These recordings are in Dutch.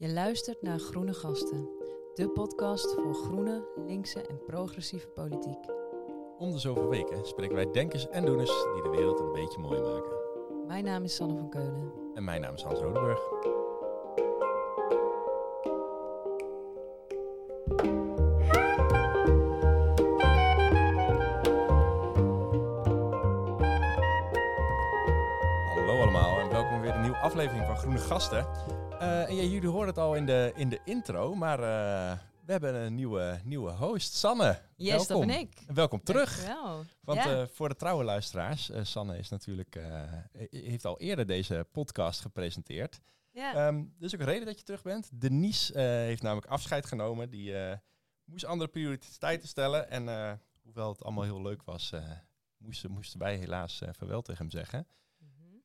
Je luistert naar Groene Gasten, de podcast voor groene, linkse en progressieve politiek. Om de zoveel weken spreken wij denkers en doeners die de wereld een beetje mooi maken. Mijn naam is Sanne van Keulen. En mijn naam is Hans Rodenburg. Hallo allemaal en welkom weer een nieuwe aflevering van Groene Gasten. Uh, en ja, jullie horen het al in de, in de intro, maar uh, we hebben een nieuwe, nieuwe host, Sanne. Yes, welkom. dat ben ik. En welkom terug. Dankjewel. Want Ja. uh, voor de trouwe luisteraars, Sanne is natuurlijk, heeft al eerder deze podcast gepresenteerd. Ja. Um, dus ook een reden dat je terug bent. Denise heeft namelijk afscheid genomen. Die moest andere prioriteiten stellen. En hoewel het allemaal heel leuk was, moesten, moesten wij helaas vaarwel tegen hem zeggen.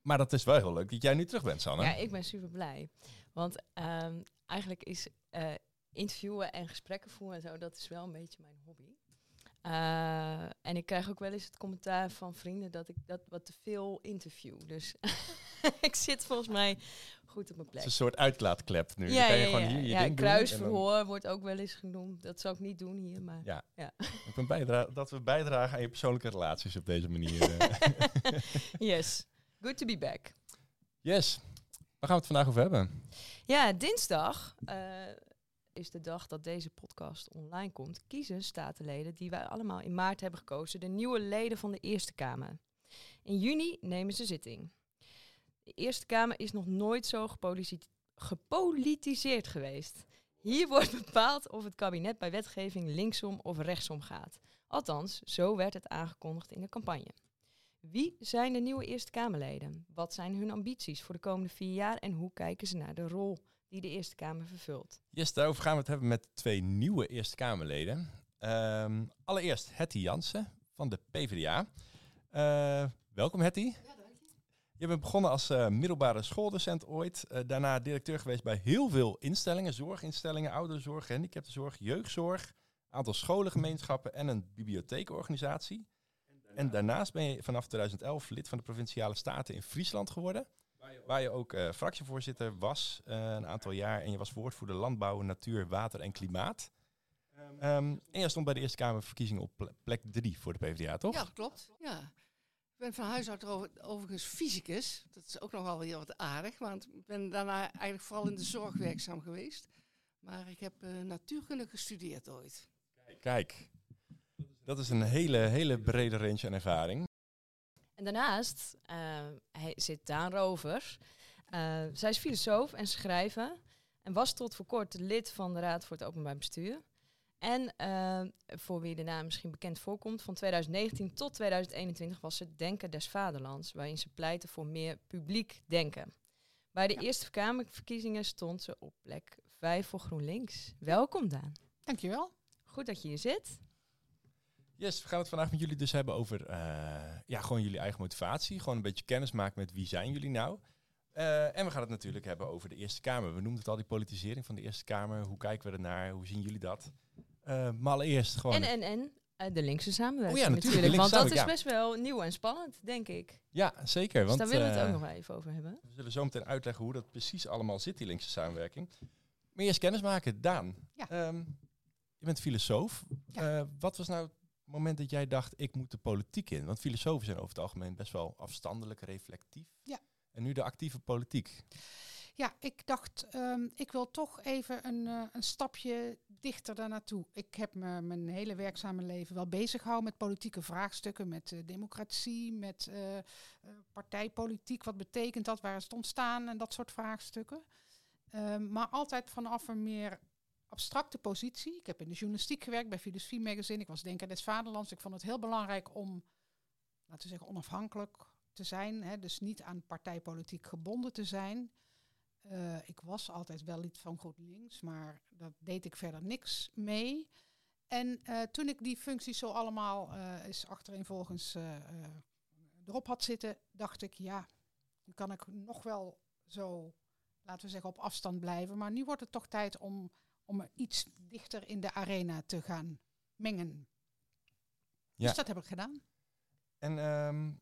Maar dat is wel heel leuk dat jij nu terug bent, Sanne. Ja, ik ben super blij. Want um, eigenlijk is uh, interviewen en gesprekken voeren en zo, dat is wel een beetje mijn hobby. Uh, en ik krijg ook wel eens het commentaar van vrienden dat ik dat wat te veel interview. Dus ik zit volgens mij goed op mijn plek. Het is een soort uitlaatklep nu. Ja, kan je ja, gewoon ja. hier je ja, ding kruisverhoor doen. Dan... wordt ook wel eens genoemd. Dat zou ik niet doen hier, maar ja. ja. Ik ben dat we bijdragen aan je persoonlijke relaties op deze manier. eh. yes, good to be back. Yes. Waar gaan we het vandaag over hebben? Ja, dinsdag uh, is de dag dat deze podcast online komt. Kiezen statenleden die wij allemaal in maart hebben gekozen, de nieuwe leden van de Eerste Kamer. In juni nemen ze zitting. De Eerste Kamer is nog nooit zo gepolitiseerd geweest. Hier wordt bepaald of het kabinet bij wetgeving linksom of rechtsom gaat. Althans, zo werd het aangekondigd in de campagne. Wie zijn de nieuwe Eerste Kamerleden? Wat zijn hun ambities voor de komende vier jaar en hoe kijken ze naar de rol die de Eerste Kamer vervult? Yes, daarover gaan we het hebben met twee nieuwe Eerste Kamerleden. Um, allereerst Hetty Jansen van de PvdA. Uh, welkom Hetty. Ja, dank je. Je bent begonnen als uh, middelbare schooldocent ooit. Uh, daarna directeur geweest bij heel veel instellingen. Zorginstellingen, ouderenzorg, gehandicaptenzorg, jeugdzorg. Aantal scholengemeenschappen en een bibliotheekorganisatie. En daarnaast ben je vanaf 2011 lid van de Provinciale Staten in Friesland geworden. Waar je ook uh, fractievoorzitter was uh, een aantal jaar. En je was woordvoerder landbouw, natuur, water en klimaat. Um, en je stond bij de Eerste Kamerverkiezingen op plek 3 voor de PvdA, toch? Ja, klopt. Ja. Ik ben van huis uit over, overigens fysicus. Dat is ook nogal weer wat aardig. Want ik ben daarna eigenlijk vooral in de zorg werkzaam geweest. Maar ik heb uh, natuurkunde gestudeerd ooit. Kijk, dat is een hele, hele brede range aan ervaring. En daarnaast uh, hij zit Daan Rover. Uh, zij is filosoof en schrijver. En was tot voor kort lid van de Raad voor het Openbaar Bestuur. En uh, voor wie de naam misschien bekend voorkomt, van 2019 tot 2021 was ze Denker des Vaderlands, waarin ze pleitte voor meer publiek denken. Bij de ja. Eerste Kamerverkiezingen stond ze op plek 5 voor GroenLinks. Welkom Daan. Dankjewel. Goed dat je hier zit. Yes, we gaan het vandaag met jullie dus hebben over uh, ja, gewoon jullie eigen motivatie. Gewoon een beetje kennis maken met wie zijn jullie nou. Uh, en we gaan het natuurlijk hebben over de Eerste Kamer. We noemden het al, die politisering van de Eerste Kamer. Hoe kijken we ernaar? Hoe zien jullie dat? Uh, maar allereerst gewoon... En, en, en de linkse samenwerking oh ja, natuurlijk. natuurlijk. Want dat ja. is best wel nieuw en spannend, denk ik. Ja, zeker. Want, dus daar willen we het ook nog even over hebben. We zullen zo meteen uitleggen hoe dat precies allemaal zit, die linkse samenwerking. Maar eerst kennis maken. Daan, ja. um, je bent filosoof. Ja. Uh, wat was nou het moment dat jij dacht, ik moet de politiek in? Want filosofen zijn over het algemeen best wel afstandelijk, reflectief. Ja. En nu de actieve politiek. Ja, ik dacht, um, ik wil toch even een, uh, een stapje dichter daar naartoe. Ik heb me mijn hele werkzame leven wel bezig gehouden met politieke vraagstukken, met uh, democratie, met uh, partijpolitiek. Wat betekent dat? Waar is het ontstaan? En dat soort vraagstukken. Um, maar altijd vanaf een meer abstracte positie. Ik heb in de journalistiek gewerkt bij Filosofie Magazine. Ik was denker des Vaderlands. Ik vond het heel belangrijk om, laten we zeggen, onafhankelijk te zijn. Hè, dus niet aan partijpolitiek gebonden te zijn. Uh, ik was altijd wel lid van GroenLinks, maar dat deed ik verder niks mee. En uh, toen ik die functies zo allemaal uh, eens achtereenvolgens erop had zitten, dacht ik, ja, nu kan ik nog wel zo, laten we zeggen, op afstand blijven. Maar nu wordt het toch tijd om, om iets dichter in de arena te gaan mengen. Ja. Dus dat heb ik gedaan. En um,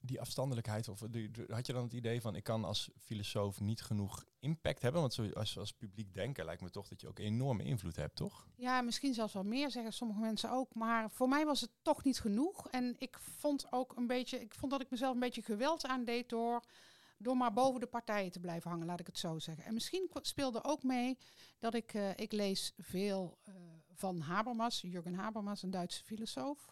die afstandelijkheid, of de- de- had je dan het idee van ik kan als filosoof niet genoeg impact hebben? Want zo, als, als publiek denken lijkt me toch dat je ook enorme invloed hebt, toch? Ja, misschien zelfs wel meer, zeggen sommige mensen ook. Maar voor mij was het toch niet genoeg. En ik vond ook een beetje, ik vond dat ik mezelf een beetje geweld aandeed door, door maar boven de partijen te blijven hangen, laat ik het zo zeggen. En misschien speelde ook mee dat ik, eh, ik lees veel eh, van Habermas, Jurgen Habermas, een Duitse filosoof.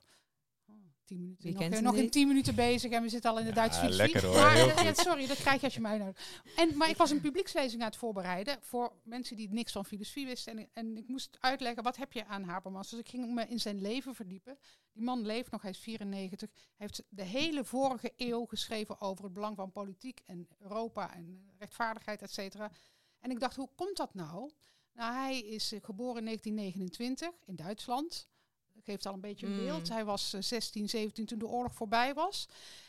Tien minuten. Wie nog kent eh, nog in tien minuten bezig en we zitten al in de Ja, Duitse filosofie. lekker hoor, Maar, eh, ja, sorry, dat krijg je als je mij uitnodigt. En, maar ik was een publiekslezing aan het voorbereiden voor mensen die niks van filosofie wisten. En, en ik moest uitleggen, wat heb je aan Habermas? Dus ik ging me in zijn leven verdiepen. Die man leeft nog, hij is 94. Hij heeft de hele vorige eeuw geschreven over het belang van politiek en Europa en rechtvaardigheid, et cetera. En ik dacht, hoe komt dat nou? Nou, hij is eh, geboren in 1929 in Duitsland. Geeft al een beetje een Mm. beeld. Hij was eh, 16, 17 toen de oorlog voorbij was.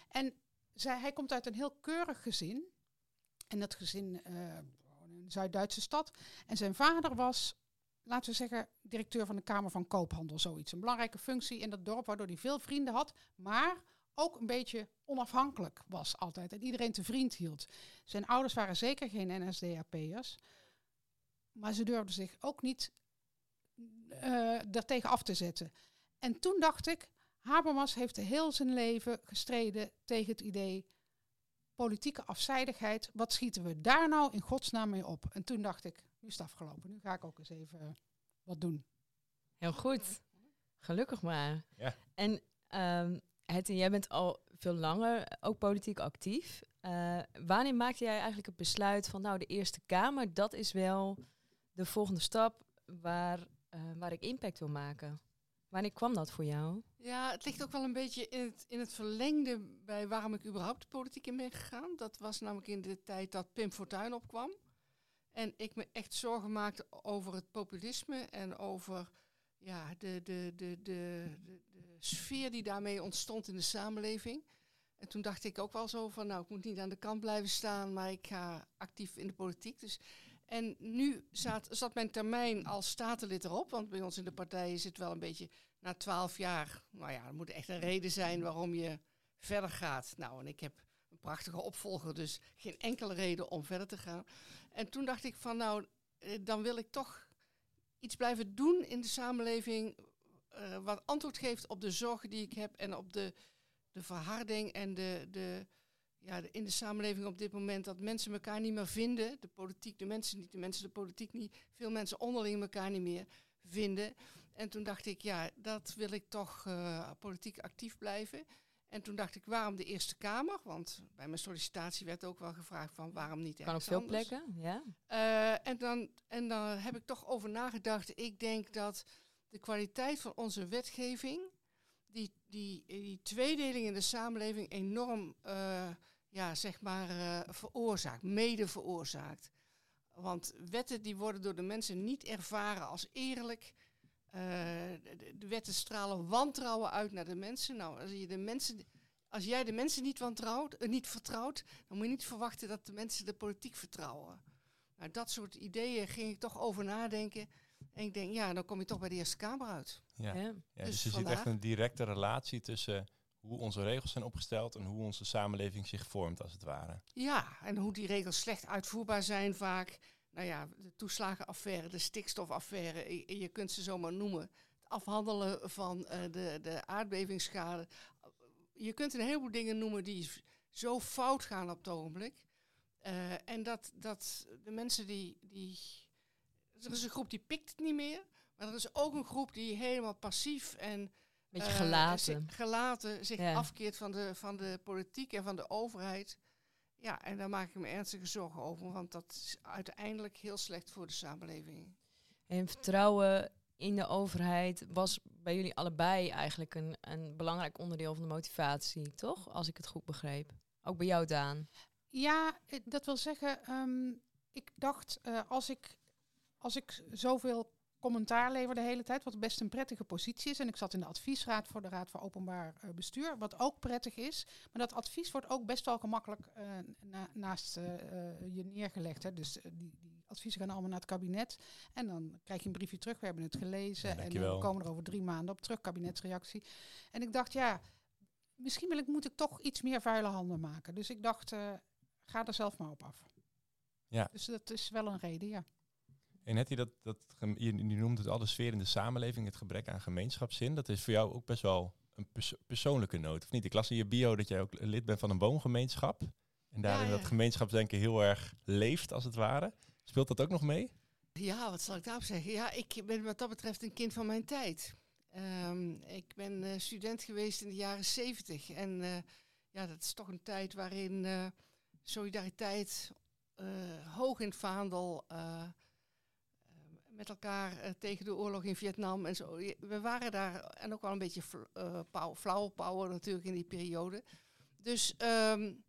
En zij, hij komt uit een heel keurig gezin. En dat gezin, eh, een Zuid-Duitse stad. En zijn vader was, laten we zeggen, directeur van de Kamer van Koophandel, zoiets. Een belangrijke functie in dat dorp, waardoor hij veel vrienden had. Maar ook een beetje onafhankelijk was altijd. En iedereen te vriend hield. Zijn ouders waren zeker geen NSDAP'ers. Maar ze durfden zich ook niet eh daartegen af te zetten. En toen dacht ik, Habermas heeft heel zijn leven gestreden tegen het idee politieke afzijdigheid. Wat schieten we daar nou in godsnaam mee op? En toen dacht ik, nu is het afgelopen. Nu ga ik ook eens even wat doen. Heel goed. Gelukkig maar. Ja. En ehm Hetty, jij bent al veel langer ook politiek actief. Eh, wanneer maakte jij eigenlijk het besluit van nou de Eerste Kamer, dat is wel de volgende stap waar, eh, waar ik impact wil maken? Wanneer kwam dat voor jou? Ja, het ligt ook wel een beetje in het, in het verlengde bij waarom ik überhaupt politiek in ben gegaan. Dat was namelijk in de tijd dat Pim Fortuyn opkwam. En ik me echt zorgen maakte over het populisme en over ja, de, de, de, de, de, de sfeer die daarmee ontstond in de samenleving. En toen dacht ik ook wel zo van, nou, ik moet niet aan de kant blijven staan, maar ik ga actief in de politiek. Dus, en nu zat, zat mijn termijn als statenlid erop, want bij ons in de partij is het wel een beetje na twaalf jaar, nou ja, er moet echt een reden zijn waarom je verder gaat. Nou, en ik heb een prachtige opvolger, dus geen enkele reden om verder te gaan. En toen dacht ik van, nou, eh, dan wil ik toch iets blijven doen in de samenleving eh, wat antwoord geeft op de zorgen die ik heb en op de, de verharding en de, de, ja, in de samenleving op dit moment dat mensen elkaar niet meer vinden, de politiek, de mensen niet, de mensen de politiek niet, veel mensen onderling elkaar niet meer vinden. En toen dacht ik, ja, dat wil ik toch eh, politiek actief blijven. En toen dacht ik, waarom de Eerste Kamer? Want bij mijn sollicitatie werd ook wel gevraagd van waarom niet Kan op ergens veel anders? plekken, ja. Eh, en, dan, en dan heb ik toch over nagedacht. Ik denk dat de kwaliteit van onze wetgeving, die, die, die tweedeling in de samenleving enorm, eh, ja, zeg maar, eh, veroorzaakt, mede veroorzaakt. Want wetten die worden door de mensen niet ervaren als eerlijk. Eh, de, wetten stralen wantrouwen uit naar de mensen. Nou, als, je de mensen, als jij de mensen niet, wantrouwt, eh, niet vertrouwt, dan moet je niet verwachten dat de mensen de politiek vertrouwen. Nou, dat soort ideeën ging ik toch over nadenken. En ik denk, ja, dan kom je toch bij de Eerste Kamer uit. Ja. Ja. Ja, Dus dus je ziet vandaar- echt een directe relatie tussen hoe onze regels zijn opgesteld en hoe onze samenleving zich vormt, als het ware. Ja, en hoe die regels slecht uitvoerbaar zijn vaak. Nou ja, de toeslagenaffaire, de stikstofaffaire, je, kunt ze zomaar noemen. Het afhandelen van eh, de, de aardbevingsschade. Je kunt een heleboel dingen noemen die zo fout gaan op het ogenblik. Eh, en dat, dat de mensen die, die... Er is een groep die pikt het niet meer. Maar er is ook een groep die helemaal passief en Beetje eh, gelaten. zich, gelaten zich Ja. afkeert van de, van de politiek en van de overheid. Ja, en daar maak ik me ernstige zorgen over, want dat is uiteindelijk heel slecht voor de samenleving. En vertrouwen in de overheid was bij jullie allebei eigenlijk een, een belangrijk onderdeel van de motivatie, toch? Als ik het goed begreep. Ook bij jou, Daan. Ja, dat wil zeggen, ehm, ik dacht eh, als, ik, als ik zoveel commentaar lever de hele tijd, wat best een prettige positie is. En ik zat in de adviesraad voor de Raad voor Openbaar eh, Bestuur, wat ook prettig is. Maar dat advies wordt ook best wel gemakkelijk eh, na- naast eh, je neergelegd. Hè. Dus die, die adviezen gaan allemaal naar het kabinet. En dan krijg je een briefje terug, we hebben het gelezen. Ja, en we komen er over drie maanden op terug, kabinetsreactie. En ik dacht, ja, misschien wil ik, moet ik toch iets meer vuile handen maken. Dus ik dacht, ga er zelf maar op af. Ja. Dus dat is wel een reden, ja. En net dat, dat, je, je noemt het al de sfeer in de samenleving, het gebrek aan gemeenschapszin. Dat is voor jou ook best wel een persoonlijke noot, of niet? Ik las in je bio dat jij ook lid bent van een woongemeenschap. En daarin dat gemeenschapsdenken heel erg leeft, als het ware. Speelt dat ook nog mee? Ja, wat zal ik daarop zeggen? Ja, ik ben wat dat betreft een kind van mijn tijd. Ehm, ik ben uh, student geweest in de jaren zeventig. En uh, ja, dat is toch een tijd waarin uh, solidariteit hoog in het vaandel met elkaar tegen de oorlog in Vietnam en zo. We waren daar en ook wel een beetje flauw power natuurlijk in die periode. Dus um,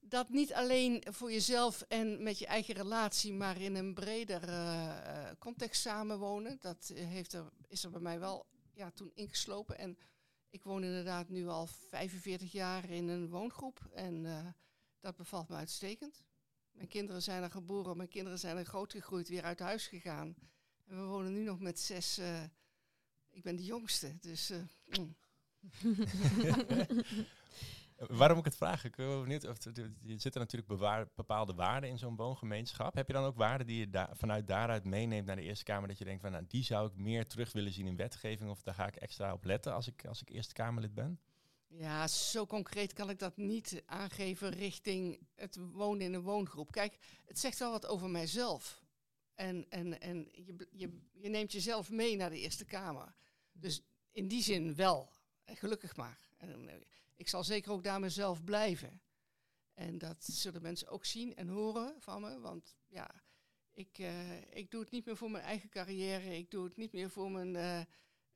dat niet alleen voor jezelf en met je eigen relatie, maar in een breder uh, context samenwonen. Dat heeft er, is er bij mij wel ja, toen ingeslopen. En ik woon inderdaad nu al 45 jaar in een woongroep. En dat bevalt me uitstekend. Mijn kinderen zijn er geboren, mijn kinderen zijn er grootgegroeid, weer uit huis gegaan. En we wonen nu nog met zes. Uh, ik ben de jongste, dus. Mm. Waarom ik het vraag? Ik ben benieuwd. Of, je zitten natuurlijk bewaar, bepaalde waarden in zo'n woongemeenschap. Heb je dan ook waarden die je da vanuit daaruit meeneemt naar de Eerste Kamer? Dat je denkt van nou, die zou ik meer terug willen zien in wetgeving. Of daar ga ik extra op letten als ik, als ik Eerste Kamerlid ben? Ja, zo concreet kan ik dat niet aangeven richting het wonen in een woongroep. Kijk, het zegt wel wat over mijzelf. En, en, en je, je, je neemt jezelf mee naar de Eerste Kamer. Dus in die zin wel. Gelukkig maar. En, eh, ik zal zeker ook daar mezelf blijven. En dat zullen mensen ook zien en horen van me. Want ja, ik, uh, ik doe het niet meer voor mijn eigen carrière. Ik doe het niet meer voor mijn,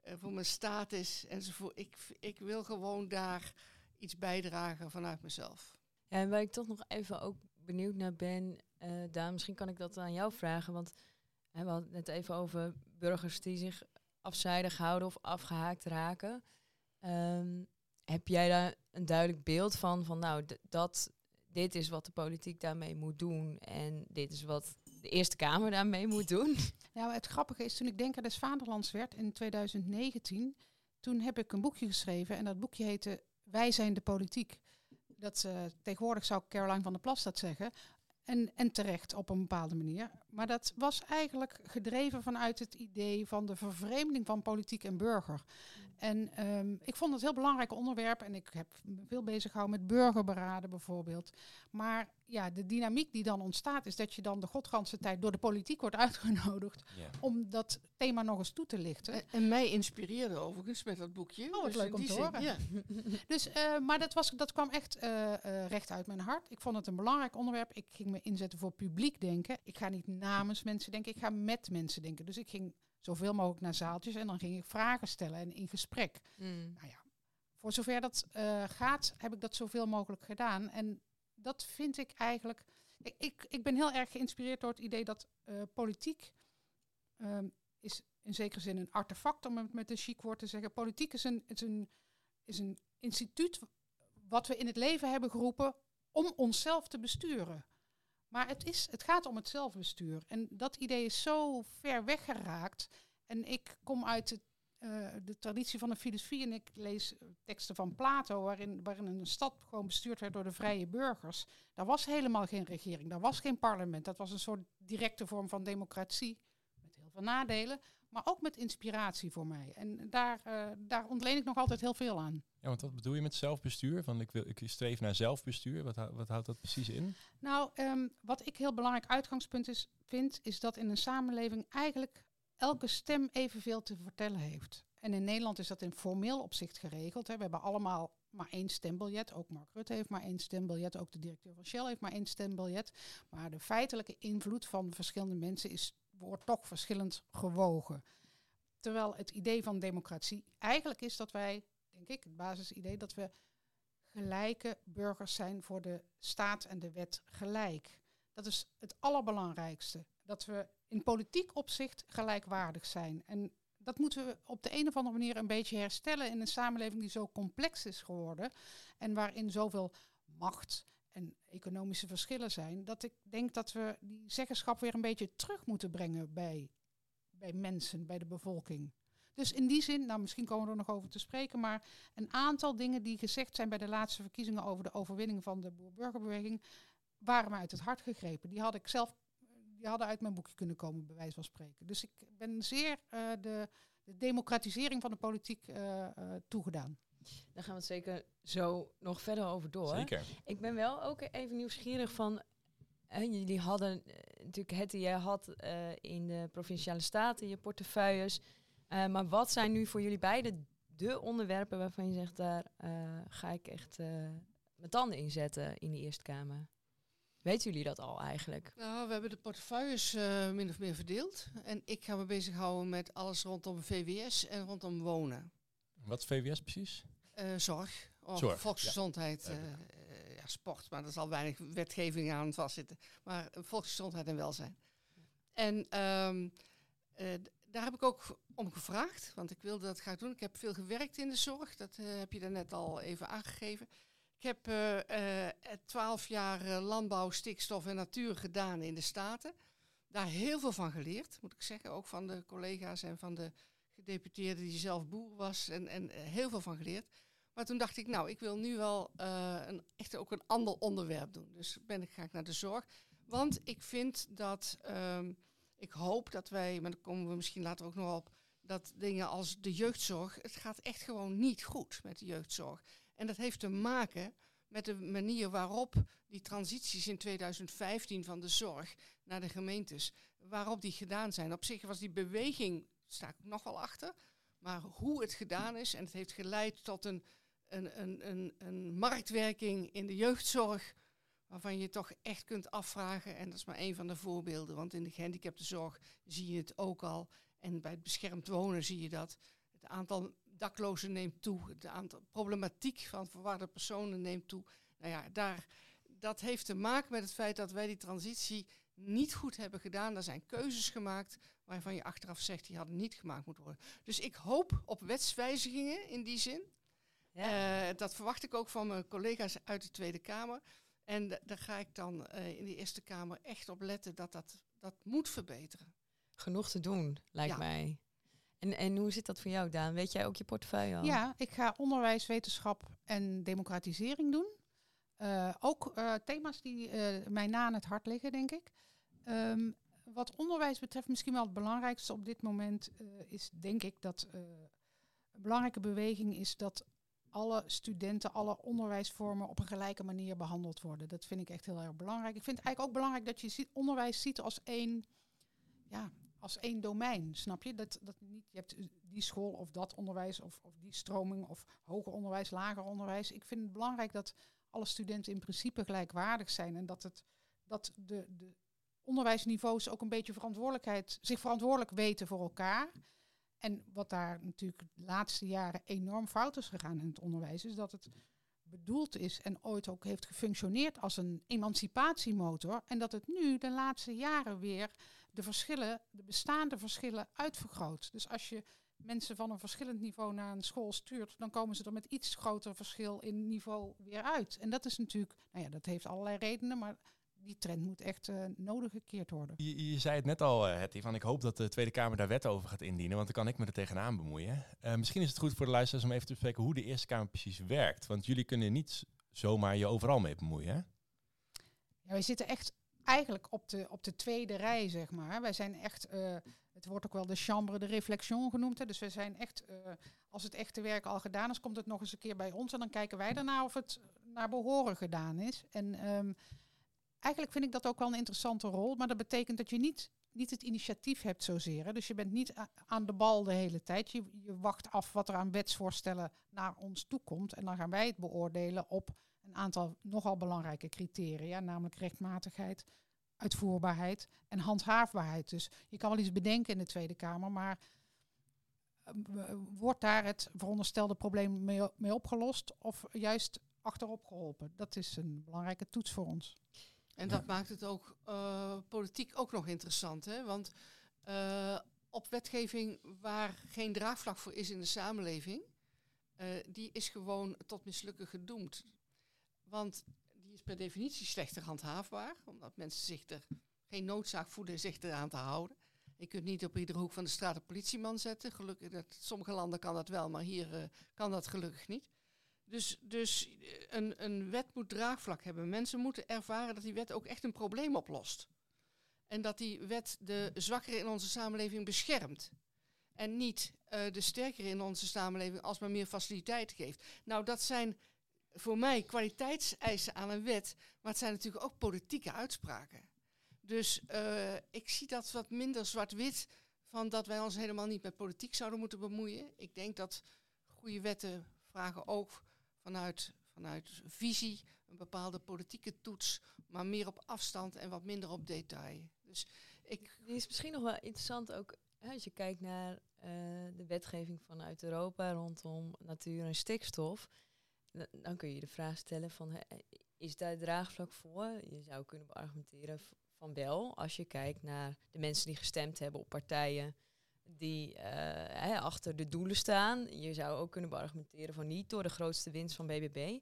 voor mijn status enzovoort. Ik, ik wil gewoon daar iets bijdragen vanuit mezelf. Ja, en waar ik toch nog even ook benieuwd naar ben, uh, Daan, misschien kan ik dat aan jou vragen. Want hè, we hadden het net even over burgers die zich afzijdig houden of afgehaakt raken. Um, heb jij daar een duidelijk beeld van, van nou, dat, dit is wat de politiek daarmee moet doen en dit is wat de Eerste Kamer daarmee moet doen? Nou, het grappige is, toen ik Denker des Vaderlands werd in 2019, toen heb ik een boekje geschreven en dat boekje heette Wij zijn de politiek. Dat uh, tegenwoordig zou Caroline van der Plas dat zeggen. En, en terecht op een bepaalde manier. Maar dat was eigenlijk gedreven vanuit het idee van de vervreemding van politiek en burger. En um, ik vond het een heel belangrijk onderwerp en ik heb me veel bezig gehouden met burgerberaden bijvoorbeeld. Maar ja, de dynamiek die dan ontstaat is dat je dan de godganse tijd door de politiek wordt uitgenodigd om dat thema nog eens toe te lichten. En, mij inspireerde overigens met dat boekje. Oh, wat dus leuk om te horen. Ja. dus, uh, maar dat, was, dat kwam echt uh, uh, recht uit mijn hart. Ik vond het een belangrijk onderwerp. Ik ging me inzetten voor publiek denken. Ik ga niet namens mensen denken, ik ga met mensen denken. Dus ik ging zoveel mogelijk naar zaaltjes en dan ging ik vragen stellen en in gesprek. Mm. Nou ja, voor zover dat uh, gaat, heb ik dat zoveel mogelijk gedaan. En dat vind ik eigenlijk. Ik, ik, ik ben heel erg geïnspireerd door het idee dat uh, politiek um, is in zekere zin een artefact, om het met een chic woord te zeggen. Politiek is een, is een, is een instituut wat we in het leven hebben geroepen om onszelf te besturen. Maar het, is, het gaat om het zelfbestuur. En dat idee is zo ver weggeraakt. En ik kom uit uh, de traditie van de filosofie en ik lees teksten van Plato, waarin, waarin een stad gewoon bestuurd werd door de vrije burgers. Daar was helemaal geen regering, daar was geen parlement. Dat was een soort directe vorm van democratie, met heel veel nadelen maar ook met inspiratie voor mij. En daar, uh, daar ontleen ik nog altijd heel veel aan. Ja, want wat bedoel je met zelfbestuur? Van ik, wil, ik streef naar zelfbestuur. Wat, wat houdt dat precies in? Nou, um, wat ik heel belangrijk uitgangspunt is, vind, is dat in een samenleving eigenlijk elke stem evenveel te vertellen heeft. En in Nederland is dat in formeel opzicht geregeld. Hè. We hebben allemaal maar één stembiljet. Ook Mark Rutte heeft maar één stembiljet. Ook de directeur van Shell heeft maar één stembiljet. Maar de feitelijke invloed van verschillende mensen is wordt toch verschillend gewogen. Terwijl het idee van democratie eigenlijk is dat wij, denk ik, het basisidee dat we gelijke burgers zijn voor de staat en de wet gelijk. Dat is het allerbelangrijkste. Dat we in politiek opzicht gelijkwaardig zijn. En dat moeten we op de een of andere manier een beetje herstellen in een samenleving die zo complex is geworden en waarin zoveel macht en economische verschillen zijn, dat ik denk dat we die zeggenschap weer een beetje terug moeten brengen bij, bij mensen, bij de bevolking. Dus in die zin, nou misschien komen we er nog over te spreken, maar een aantal dingen die gezegd zijn bij de laatste verkiezingen over de overwinning van de boer-burgerbeweging, waren me uit het hart gegrepen. Die had ik zelf, die hadden uit mijn boekje kunnen komen, bij wijze van spreken. Dus ik ben zeer uh, de, de, democratisering van de politiek uh, uh, toegedaan. Daar gaan we het zeker zo nog verder over door. Zeker. Ik ben wel ook even nieuwsgierig van. jullie hadden natuurlijk het die je had in de provinciale staten, je portefeuilles. Uh, maar wat zijn nu voor jullie beiden de onderwerpen waarvan je zegt, daar uh, ga ik echt uh, mijn tanden in zetten in de Eerste Kamer? Weten jullie dat al eigenlijk? Nou, we hebben de portefeuilles min of meer verdeeld. En ik ga me bezighouden met alles rondom VWS en rondom wonen. Wat is VWS precies? zorg, of zorg, volksgezondheid, ja. ja. sport. Maar er zal weinig wetgeving aan vastzitten. Maar volksgezondheid en welzijn. En um, daar heb ik ook om gevraagd, want ik wilde dat graag doen. Ik heb veel gewerkt in de zorg, dat heb je daarnet al even aangegeven. Ik heb twaalf jaar landbouw, stikstof en natuur gedaan in de Staten. Daar heel veel van geleerd, moet ik zeggen. Ook van de collega's en van de gedeputeerde die zelf boer was. En, en heel veel van geleerd. Maar toen dacht ik, nou, ik wil nu wel een, echt ook een ander onderwerp doen. Dus ben ik, ga ik naar de zorg. Want ik vind dat... Um, ik hoop dat wij, maar daar komen we misschien later ook nog op, dat dingen als de jeugdzorg, het gaat echt gewoon niet goed met de jeugdzorg. En dat heeft te maken met de manier waarop die transities in 2015 van de zorg naar de gemeentes, waarop die gedaan zijn. Op zich was die beweging, sta ik nog wel achter, maar hoe het gedaan is, en het heeft geleid tot een, een, een, een, een marktwerking in de jeugdzorg, waarvan je toch echt kunt afvragen, en dat is maar een van de voorbeelden, want in de gehandicaptenzorg zie je het ook al, en bij het beschermd wonen zie je dat. Het aantal daklozen neemt toe, het aantal problematiek van verwarde personen neemt toe. Nou ja, daar, dat heeft te maken met het feit dat wij die transitie niet goed hebben gedaan. Er zijn keuzes gemaakt waarvan je achteraf zegt die hadden niet gemaakt moeten worden. Dus ik hoop op wetswijzigingen in die zin. Ja. Uh, dat verwacht ik ook van mijn collega's uit de Tweede Kamer. En daar ga ik dan uh, in de Eerste Kamer echt op letten dat dat, dat moet verbeteren. Genoeg te doen, lijkt ja. mij. En, en hoe zit dat voor jou, Daan? Weet jij ook je portefeuille al? Ja, ik ga onderwijs, wetenschap en democratisering doen. Uh, ook uh, thema's die mij na aan het hart liggen, denk ik. Um, wat onderwijs betreft, misschien wel het belangrijkste op dit moment is, denk ik, dat een belangrijke beweging is dat alle studenten, alle onderwijsvormen op een gelijke manier behandeld worden. Dat vind ik echt heel erg belangrijk. Ik vind het eigenlijk ook belangrijk dat je onderwijs ziet als één, ja, als één domein. Snap je? Dat, dat niet, je hebt die school of dat onderwijs of, of die stroming of hoger onderwijs, lager onderwijs. Ik vind het belangrijk dat alle studenten in principe gelijkwaardig zijn en dat, het, dat de, de onderwijsniveaus ook een beetje verantwoordelijkheid, zich verantwoordelijk weten voor elkaar. En wat daar natuurlijk de laatste jaren enorm fout is gegaan in het onderwijs, is dat het bedoeld is en ooit ook heeft gefunctioneerd als een emancipatiemotor. En dat het nu de laatste jaren weer de verschillen, de bestaande verschillen uitvergroot. Dus als je mensen van een verschillend niveau naar een school stuurt, dan komen ze er met iets groter verschil in niveau weer uit. En dat is natuurlijk, nou ja, dat heeft allerlei redenen, maar die trend moet echt uh, nodig gekeerd worden. Je, je, zei het net al, uh, Hetty, van ik hoop dat de Tweede Kamer daar wet over gaat indienen, want dan kan ik me er tegenaan bemoeien. Uh, misschien is het goed voor de luisteraars om even te bespreken hoe de Eerste Kamer precies werkt, want jullie kunnen niet zomaar je overal mee bemoeien, hè? Ja, wij zitten echt eigenlijk op de, op de tweede rij, zeg maar. Wij zijn echt, het wordt ook wel de chambre de réflexion genoemd, hè? dus we zijn echt, als het echte werk al gedaan is, komt het nog eens een keer bij ons en dan kijken wij daarna of het naar behoren gedaan is. En... Um, eigenlijk vind ik dat ook wel een interessante rol. Maar dat betekent dat je niet, niet het initiatief hebt zozeer. Hè. Dus je bent niet aan de bal de hele tijd. Je, je wacht af wat er aan wetsvoorstellen naar ons toe komt. En dan gaan wij het beoordelen op een aantal nogal belangrijke criteria. Namelijk rechtmatigheid, uitvoerbaarheid en handhaafbaarheid. Dus je kan wel iets bedenken in de Tweede Kamer, maar uh, wordt daar het veronderstelde probleem mee opgelost of juist achterop geholpen? Dat is een belangrijke toets voor ons. En dat maakt het ook uh, politiek ook nog interessant. Hè? Want uh, op wetgeving waar geen draagvlak voor is in de samenleving, uh, die is gewoon tot mislukken gedoemd. Want die is per definitie slechter handhaafbaar, omdat mensen zich er geen noodzaak voelen zich eraan te houden. Je kunt niet op iedere hoek van de straat een politieman zetten. Gelukkig, dat, sommige landen kan dat wel, maar hier eh, kan dat gelukkig niet. Dus, dus eh, een, een wet moet draagvlak hebben. Mensen moeten ervaren dat die wet ook echt een probleem oplost. En dat die wet de zwakkeren in onze samenleving beschermt. En niet uh, de sterkere in onze samenleving alsmaar meer faciliteit geeft. Nou, dat zijn voor mij kwaliteitseisen aan een wet, maar het zijn natuurlijk ook politieke uitspraken. Dus uh, ik zie dat wat minder zwart-wit van dat wij ons helemaal niet met politiek zouden moeten bemoeien. Ik denk dat goede wetten vragen ook vanuit, vanuit visie een bepaalde politieke toets, maar meer op afstand en wat minder op detail. Dus ik. Is misschien nog wel interessant ook als je kijkt naar uh, de wetgeving vanuit Europa rondom natuur en stikstof. Dan kun je de vraag stellen van is daar draagvlak voor? Je zou kunnen beargumenteren van wel, als je kijkt naar de mensen die gestemd hebben op partijen die uh, achter de doelen staan. Je zou ook kunnen beargumenteren van niet door de grootste winst van BBB. Um,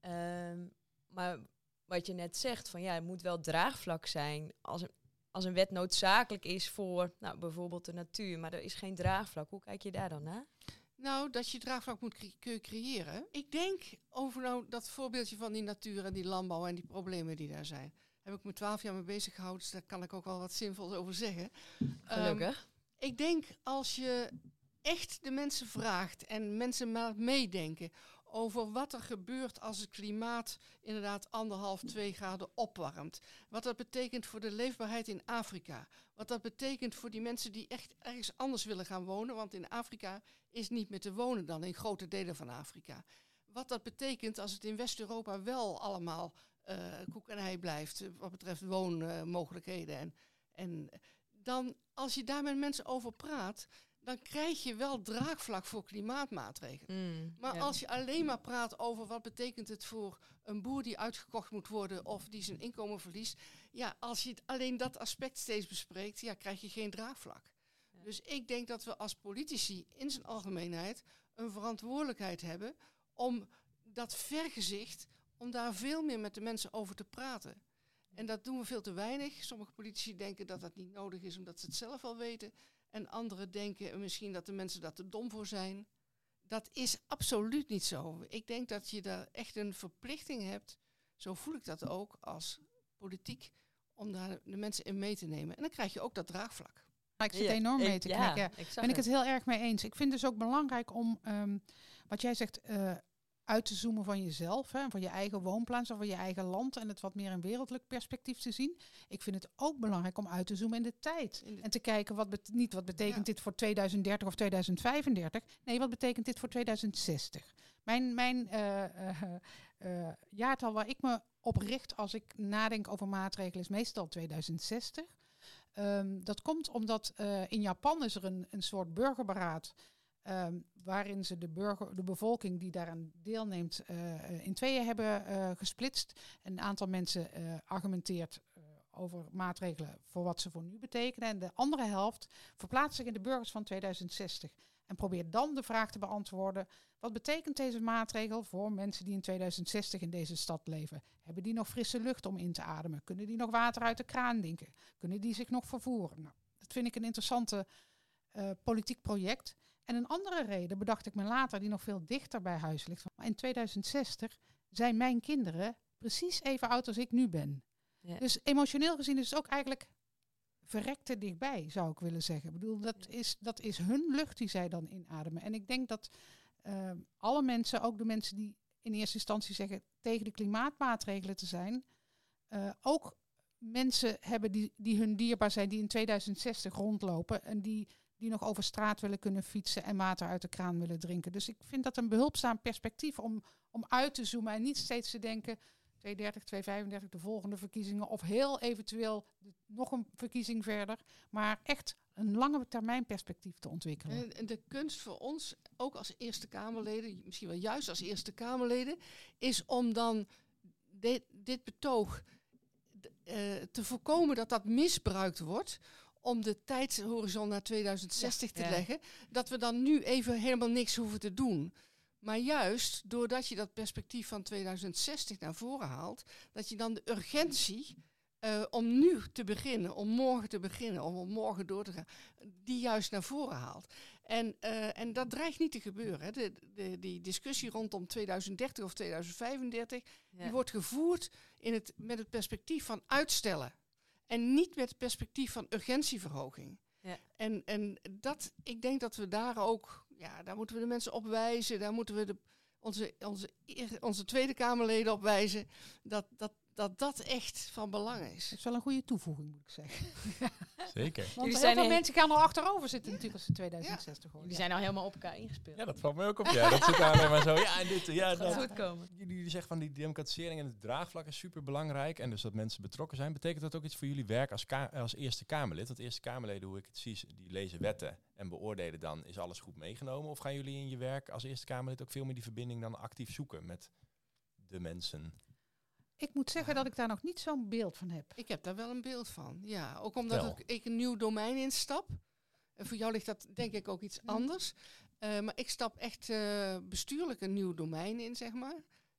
ehm, maar wat je net zegt, van ja, het moet wel draagvlak zijn als een, als een wet noodzakelijk is voor nou, bijvoorbeeld de natuur, maar er is geen draagvlak. Hoe kijk je daar dan naar? Nou, dat je draagvlak moet cre creëren. Ik denk over nou dat voorbeeldje van die natuur en die landbouw en die problemen die daar zijn. Heb ik me twaalf jaar mee bezig gehouden, dus daar kan ik ook wel wat zinvols over zeggen. Gelukkig. Um, ik denk als je echt de mensen vraagt en mensen maar meedenken over wat er gebeurt als het klimaat inderdaad anderhalf, twee graden opwarmt. Wat dat betekent voor de leefbaarheid in Afrika. Wat dat betekent voor die mensen die echt ergens anders willen gaan wonen. Want in Afrika is niet meer te wonen dan in grote delen van Afrika. Wat dat betekent als het in West-Europa wel allemaal uh, koek en ei blijft. Eh, wat betreft woonmogelijkheden. en, en dan, als je daar met mensen over praat, dan krijg je wel draagvlak voor klimaatmaatregelen. Mm, maar als je alleen maar praat over wat betekent het voor een boer die uitgekocht moet worden of die zijn inkomen verliest, ja, als je alleen dat aspect steeds bespreekt, ja, krijg je geen draagvlak. Dus ik denk dat we als politici in zijn algemeenheid een verantwoordelijkheid hebben om dat vergezicht, om daar veel meer met de mensen over te praten. En dat doen we veel te weinig. Sommige politici denken dat dat niet nodig is omdat ze het zelf al weten. En anderen denken misschien dat de mensen daar te dom voor zijn. Dat is absoluut niet zo. Ik denk dat je daar echt een verplichting hebt, zo voel ik dat ook als politiek, om daar de mensen in mee te nemen. En dan krijg je ook dat draagvlak. Ik zit enorm mee te kijken. Ja, ben ik het heel erg mee eens. Ik vind het dus ook belangrijk om, um, wat jij zegt, uh, uit te zoomen van jezelf, hè, van je eigen woonplaats of van je eigen land en het wat meer in wereldlijk perspectief te zien. Ik vind het ook belangrijk om uit te zoomen in de tijd. en te kijken, wat niet wat betekent dit voor 2030 of 2035, nee, wat betekent dit voor 2060? Mijn, mijn uh, uh, jaartal waar ik me op richt als ik nadenk over maatregelen is meestal 2060. Um, ehm, dat komt omdat in Japan is er een, een soort burgerberaad Um, waarin ze de, burger, de bevolking die daaraan deelneemt uh, in tweeën hebben uh, gesplitst. Een aantal mensen uh, argumenteert over maatregelen voor wat ze voor nu betekenen. En de andere helft verplaatst zich in de burgers van 2060. En probeert dan de vraag te beantwoorden: wat betekent deze maatregel voor mensen die in 2060 in deze stad leven? Hebben die nog frisse lucht om in te ademen? Kunnen die nog water uit de kraan drinken? Kunnen die zich nog vervoeren? Nou, dat vind ik een interessante politiek project. En een andere reden bedacht ik me later, die nog veel dichter bij huis ligt. Maar in 2060 zijn mijn kinderen precies even oud als ik nu ben. Ja. Dus emotioneel gezien is het ook eigenlijk verrekte dichtbij, zou ik willen zeggen. Ik bedoel, dat, is, dat is hun lucht die zij dan inademen. En ik denk dat uh, alle mensen, ook de mensen die in eerste instantie zeggen tegen de klimaatmaatregelen te zijn, uh, ook mensen hebben die, die hun dierbaar zijn, die in 2060 rondlopen en die die nog over straat willen kunnen fietsen en water uit de kraan willen drinken. Dus ik vind dat een behulpzaam perspectief om, om uit te zoomen en niet steeds te denken 230, 235, de volgende verkiezingen of heel eventueel nog een verkiezing verder, maar echt een lange termijn perspectief te ontwikkelen. En de kunst voor ons, ook als Eerste Kamerleden, misschien wel juist als Eerste Kamerleden, is om dan dit, dit betoog uh, te voorkomen dat dat misbruikt wordt om de tijdshorizon naar 2060 te leggen, dat we dan nu even helemaal niks hoeven te doen. Maar juist doordat je dat perspectief van 2060 naar voren haalt, dat je dan de urgentie eh, om nu te beginnen, om morgen te beginnen, om om morgen door te gaan, die juist naar voren haalt. En, eh, en dat dreigt niet te gebeuren. Hè. De, de, die discussie rondom 2030 of 2035, Ja. die wordt gevoerd in het, met het perspectief van uitstellen. En niet met het perspectief van urgentieverhoging. Ja. En, en dat, ik denk dat we daar ook, ja, daar moeten we de mensen op wijzen. Daar moeten we de, onze, onze, onze Tweede Kamerleden op wijzen. Dat dat, dat dat echt van belang Dat is. is wel een goede toevoeging, moet ik zeggen. Zeker. Want Jullie heel zijn veel mensen gaan er achterover zitten natuurlijk als ze 2060 worden. Die zijn al helemaal op elkaar ingespeeld. Ja, dat valt me ook op. Ja, dat zit daar alleen maar zo. Ja, en dit, ja, dat. goed komen. Jullie, zeggen van die democratisering en het draagvlak is super belangrijk. En dus dat mensen betrokken zijn. Betekent dat ook iets voor jullie werk als, ka- als Eerste Kamerlid? Want Eerste Kamerleden, hoe ik het zie, die lezen wetten en beoordelen dan, is alles goed meegenomen? Of gaan jullie in je werk als Eerste Kamerlid ook veel meer die verbinding dan actief zoeken met de mensen? Ik moet zeggen dat ik daar nog niet zo'n beeld van heb. Ik heb daar wel een beeld van. Ja, ook omdat ik, ik een nieuw domein instap. En voor jou ligt dat denk ik ook iets anders. Eh, maar ik stap echt eh, bestuurlijk een nieuw domein in, zeg maar.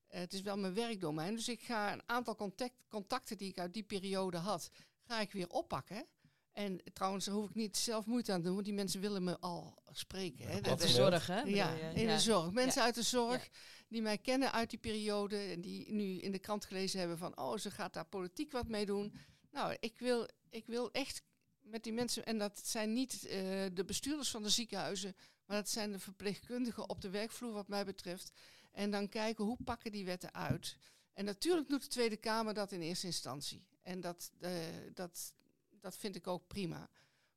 Eh, het is wel mijn werkdomein. Dus ik ga een aantal contact, contacten die ik uit die periode had, ga ik weer oppakken. En trouwens, daar hoef ik niet zelf moeite aan te doen, want die mensen willen me al spreken. Hè. Dat de zorg, hè? ja, in de zorg. Mensen uit de zorg die mij kennen uit die periode en die nu in de krant gelezen hebben van, oh, ze gaat daar politiek wat mee doen. Nou, ik wil, ik wil echt met die mensen, en dat zijn niet eh, de bestuurders van de ziekenhuizen, maar dat zijn de verpleegkundigen op de werkvloer wat mij betreft. En dan kijken hoe pakken die wetten uit. En natuurlijk doet de Tweede Kamer dat in eerste instantie. En dat, eh, dat, dat vind ik ook prima.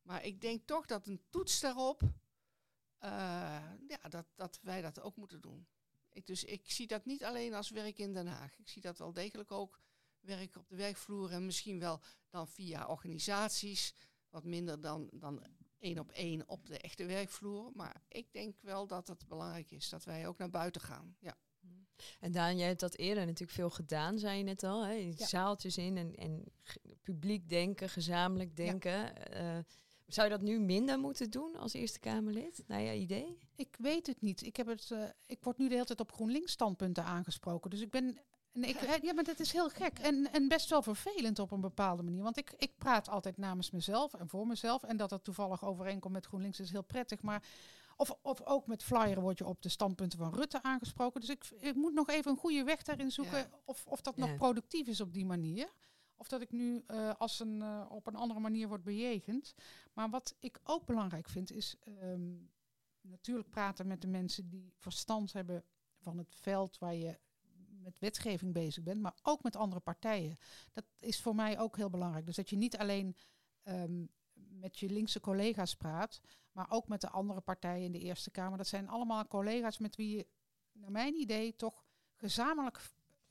Maar ik denk toch dat een toets daarop, eh, ja, dat, dat wij dat ook moeten doen. Ik, dus ik zie dat niet alleen als werk in Den Haag. Ik zie dat wel degelijk ook werk op de werkvloer en misschien wel dan via organisaties. Wat minder dan, dan één op één op de echte werkvloer. Maar ik denk wel dat het belangrijk is dat wij ook naar buiten gaan. Ja. En Daan, jij hebt dat eerder natuurlijk veel gedaan, zei je net al. Hè? Ja. Zaaltjes in en, publiek denken, gezamenlijk denken. Eh, zou je dat nu minder moeten doen als Eerste Kamerlid, naar je idee? Ik weet het niet. Ik, heb het, eh, ik word nu de hele tijd op GroenLinks standpunten aangesproken. Dus ik ben. En ik, ja, maar dat is heel gek. En, en best wel vervelend op een bepaalde manier. Want ik, ik praat altijd namens mezelf en voor mezelf. En dat dat toevallig overeenkomt met GroenLinks is heel prettig. Maar of, of ook met flyeren word je op de standpunten van Rutte aangesproken. Dus ik, ik moet nog even een goede weg daarin zoeken. Ja. Of, of dat Ja. nog productief is op die manier. Of dat ik nu eh, als een, eh, op een andere manier word bejegend. Maar wat ik ook belangrijk vind is ehm, natuurlijk praten met de mensen die verstand hebben van het veld waar je met wetgeving bezig bent, maar ook met andere partijen. Dat is voor mij ook heel belangrijk. Dus dat je niet alleen ehm, met je linkse collega's praat, maar ook met de andere partijen in de Eerste Kamer. Dat zijn allemaal collega's met wie je, naar mijn idee, toch gezamenlijk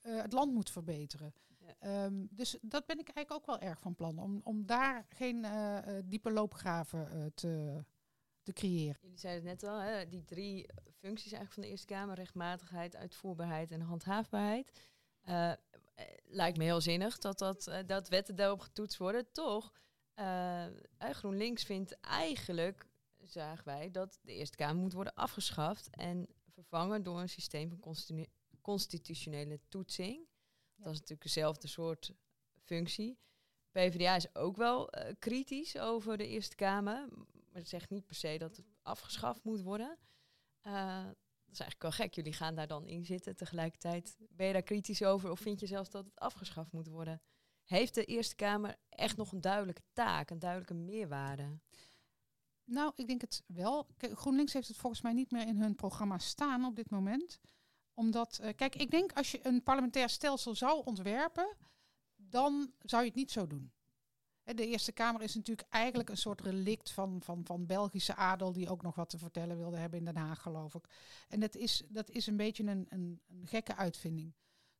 eh, het land moet verbeteren. Ehm, dus dat ben ik eigenlijk ook wel erg van plan, om, om daar geen eh, eh, diepe loopgraven eh, te, te creëren. Jullie zeiden het net al, hè? die drie functies eigenlijk van de Eerste Kamer, rechtmatigheid, uitvoerbaarheid en handhaafbaarheid. Eh, lijkt me heel zinnig dat, dat, dat wetten daarop getoetst worden. Toch, GroenLinks vindt eigenlijk, zagen wij, dat de Eerste Kamer moet worden afgeschaft en vervangen door een systeem van constitu- constitutionele toetsing. Dat is natuurlijk dezelfde soort functie. PvdA is ook wel eh, kritisch over de Eerste Kamer. Maar het zegt niet per se dat het afgeschaft moet worden. Eh, dat is eigenlijk wel gek. Jullie gaan daar dan in zitten tegelijkertijd. Ben je daar kritisch over of vind je zelfs dat het afgeschaft moet worden? Heeft de Eerste Kamer echt nog een duidelijke taak, een duidelijke meerwaarde? Nou, ik denk het wel. Kijk, GroenLinks heeft het volgens mij niet meer in hun programma staan op dit moment. Omdat, eh, kijk, ik denk als je een parlementair stelsel zou ontwerpen, dan zou je het niet zo doen. De Eerste Kamer is natuurlijk eigenlijk een soort relict van, van, van Belgische adel die ook nog wat te vertellen wilde hebben in Den Haag, geloof ik. En dat is, dat is een beetje een, een, een gekke uitvinding.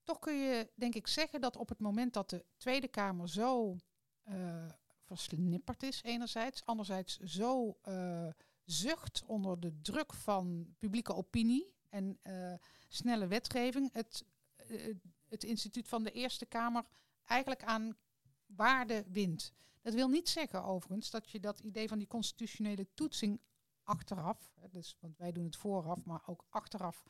Toch kun je, denk ik, zeggen dat op het moment dat de Tweede Kamer zo eh, versnipperd is, enerzijds, anderzijds zo eh, zucht onder de druk van publieke opinie en eh, snelle wetgeving, het, eh, het instituut van de Eerste Kamer eigenlijk aan waarde wint. Dat wil niet zeggen overigens dat je dat idee van die constitutionele toetsing achteraf, hè, dus, want wij doen het vooraf, maar ook achteraf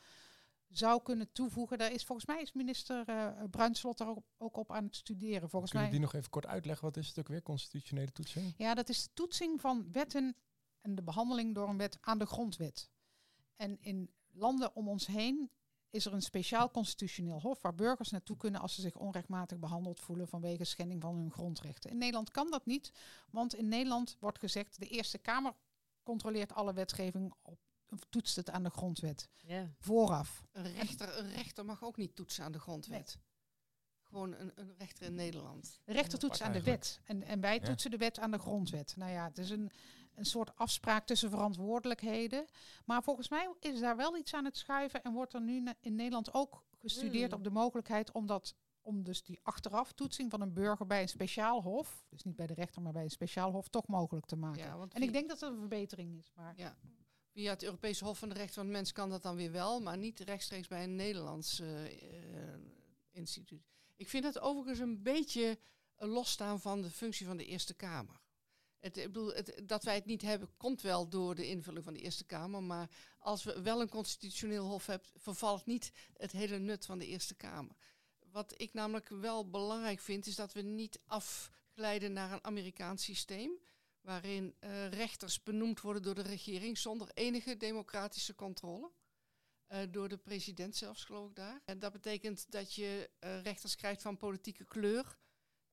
zou kunnen toevoegen. Daar is volgens mij is minister uh, Bruinslot er ook, ook, op aan het studeren. Volgens Kun je mij. die nog even kort uitleggen? Wat is het ook weer, constitutionele toetsing? Ja, dat is de toetsing van wetten en de behandeling door een wet aan de grondwet. En in landen om ons heen is er een speciaal constitutioneel hof waar burgers naartoe kunnen als ze zich onrechtmatig behandeld voelen vanwege schending van hun grondrechten. In Nederland kan dat niet, want in Nederland wordt gezegd de Eerste Kamer controleert alle wetgeving op, of toetst het aan de grondwet. Ja. Vooraf. Een rechter, een rechter mag ook niet toetsen aan de grondwet. Gewoon een, een rechter in Nederland. De rechter toetst aan de wet. En, en wij Ja. toetsen de wet aan de grondwet. Nou ja, het is een, een soort afspraak tussen verantwoordelijkheden. Maar volgens mij is daar wel iets aan het schuiven. En wordt er nu in Nederland ook gestudeerd Hmm. op de mogelijkheid om dat om dus die achteraf toetsing van een burger bij een speciaal hof, dus niet bij de rechter, maar bij een speciaal hof, toch mogelijk te maken. Ja, en ik denk dat dat een verbetering is. Maar Ja. Via het Europese Hof van de Rechten van de Mens kan dat dan weer wel, maar niet rechtstreeks bij een Nederlands eh, eh, instituut. Ik vind het overigens een beetje eh, losstaan van de functie van de Eerste Kamer. Het, bedoel, het, dat wij het niet hebben, komt wel door de invulling van de Eerste Kamer. Maar als we wel een constitutioneel hof hebben, vervalt niet het hele nut van de Eerste Kamer. Wat ik namelijk wel belangrijk vind, is dat we niet afglijden naar een Amerikaans systeem waarin eh, rechters benoemd worden door de regering zonder enige democratische controle. Eh, door de president zelfs, geloof ik daar. En dat betekent dat je eh, rechters krijgt van politieke kleur.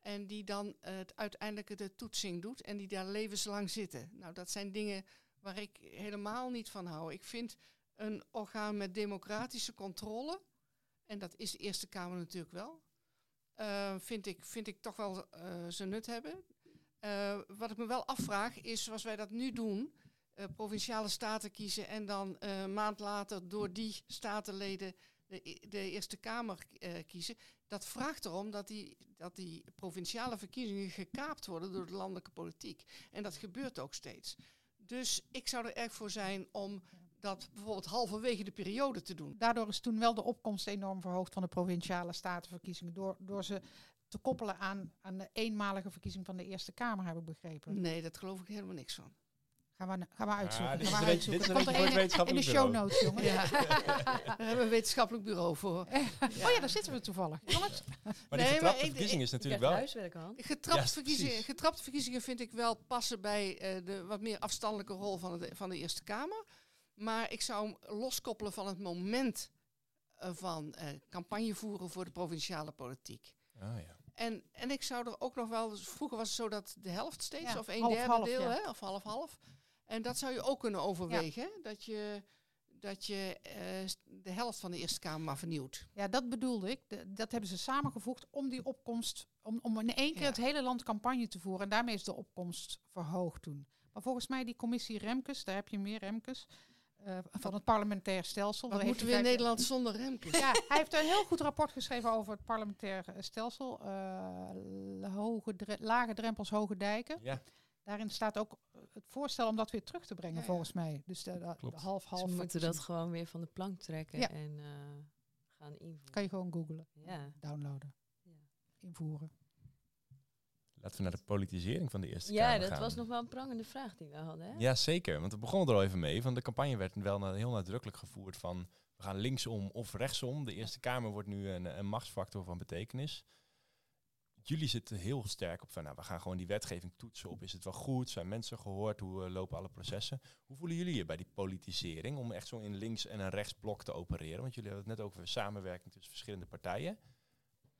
En die dan eh, het uiteindelijk de toetsing doet en die daar levenslang zitten. Nou, dat zijn dingen waar ik helemaal niet van hou. Ik vind een orgaan met democratische controle, en dat is de Eerste Kamer natuurlijk wel, eh, vind, ik, vind ik toch wel eh, zijn nut hebben. Wat ik me wel afvraag is, zoals wij dat nu doen, provinciale staten kiezen en dan een maand later door die statenleden de, de Eerste Kamer kiezen. Dat vraagt erom dat die, dat die provinciale verkiezingen gekaapt worden door de landelijke politiek. En dat gebeurt ook steeds. Dus ik zou er erg voor zijn om dat bijvoorbeeld halverwege de periode te doen. daardoor is toen wel de opkomst enorm verhoogd van de provinciale statenverkiezingen. Door, door ze te koppelen aan, aan de eenmalige verkiezing van de Eerste Kamer, heb ik begrepen. Nee, dat geloof ik helemaal niks van. Gaan we, na- gaan we uitzoeken. Dit gaan is we dit Komt er een in de show notes, jongen. Ja. Daar hebben we een wetenschappelijk bureau voor. Oh ja, daar zitten we toevallig. Maar Nee, die maar getrapte ik- verkiezing is natuurlijk wel... huiswerk aan. Getrapt Ja, verkiezingen, precies. getrapte verkiezingen vind ik wel passen bij eh, de wat meer afstandelijke rol van, het, van de Eerste Kamer. Maar ik zou hem loskoppelen van het moment eh, van eh, campagne voeren voor de provinciale politiek. Ah, ja. En, en ik zou er ook nog wel, vroeger was het zo dat de helft steeds, Ja, of een half, derde half, deel, ja. hè, of half-half. En dat zou je ook kunnen overwegen, dat je, dat je eh, de helft van de Eerste Kamer maar vernieuwt. ja, dat bedoelde ik. De- dat hebben ze samengevoegd om die opkomst, om, om in één keer Ja. het hele land campagne te voeren. En daarmee is de opkomst verhoogd toen. Maar volgens mij die commissie Remkes, daar heb je meer Remkes, eh, van het parlementair stelsel. Wat moeten we in Nederland zonder Remkes? Ja, hij heeft een heel goed rapport geschreven over het parlementair eh, stelsel. eh, hoge dre- lage drempels, hoge dijken. ja, Daarin staat ook eh, het voorstel om dat weer terug te brengen, Ja, ja. volgens mij. Dus de, de- de Klopt. half-half. Ze moeten dat gewoon weer van de plank trekken Ja. en eh, gaan invoeren. Kan je gewoon googlen, Ja. downloaden, Ja. invoeren. laten we naar de politisering van de Eerste Ja, Kamer dat gaan. was nog wel een prangende vraag die we hadden. Hè? Ja, zeker. Want we begonnen er al even mee. Van de campagne werd wel heel nadrukkelijk gevoerd van... we gaan linksom of rechtsom. De Eerste Kamer wordt nu een, een machtsfactor van betekenis. Jullie zitten heel sterk op van... nou, we gaan gewoon die wetgeving toetsen op. Is het wel goed? Zijn mensen gehoord? Hoe eh, lopen alle processen? Hoe voelen jullie je bij die politisering... om echt zo in links- en een rechtsblok te opereren? Want jullie hadden het net over samenwerking tussen verschillende partijen.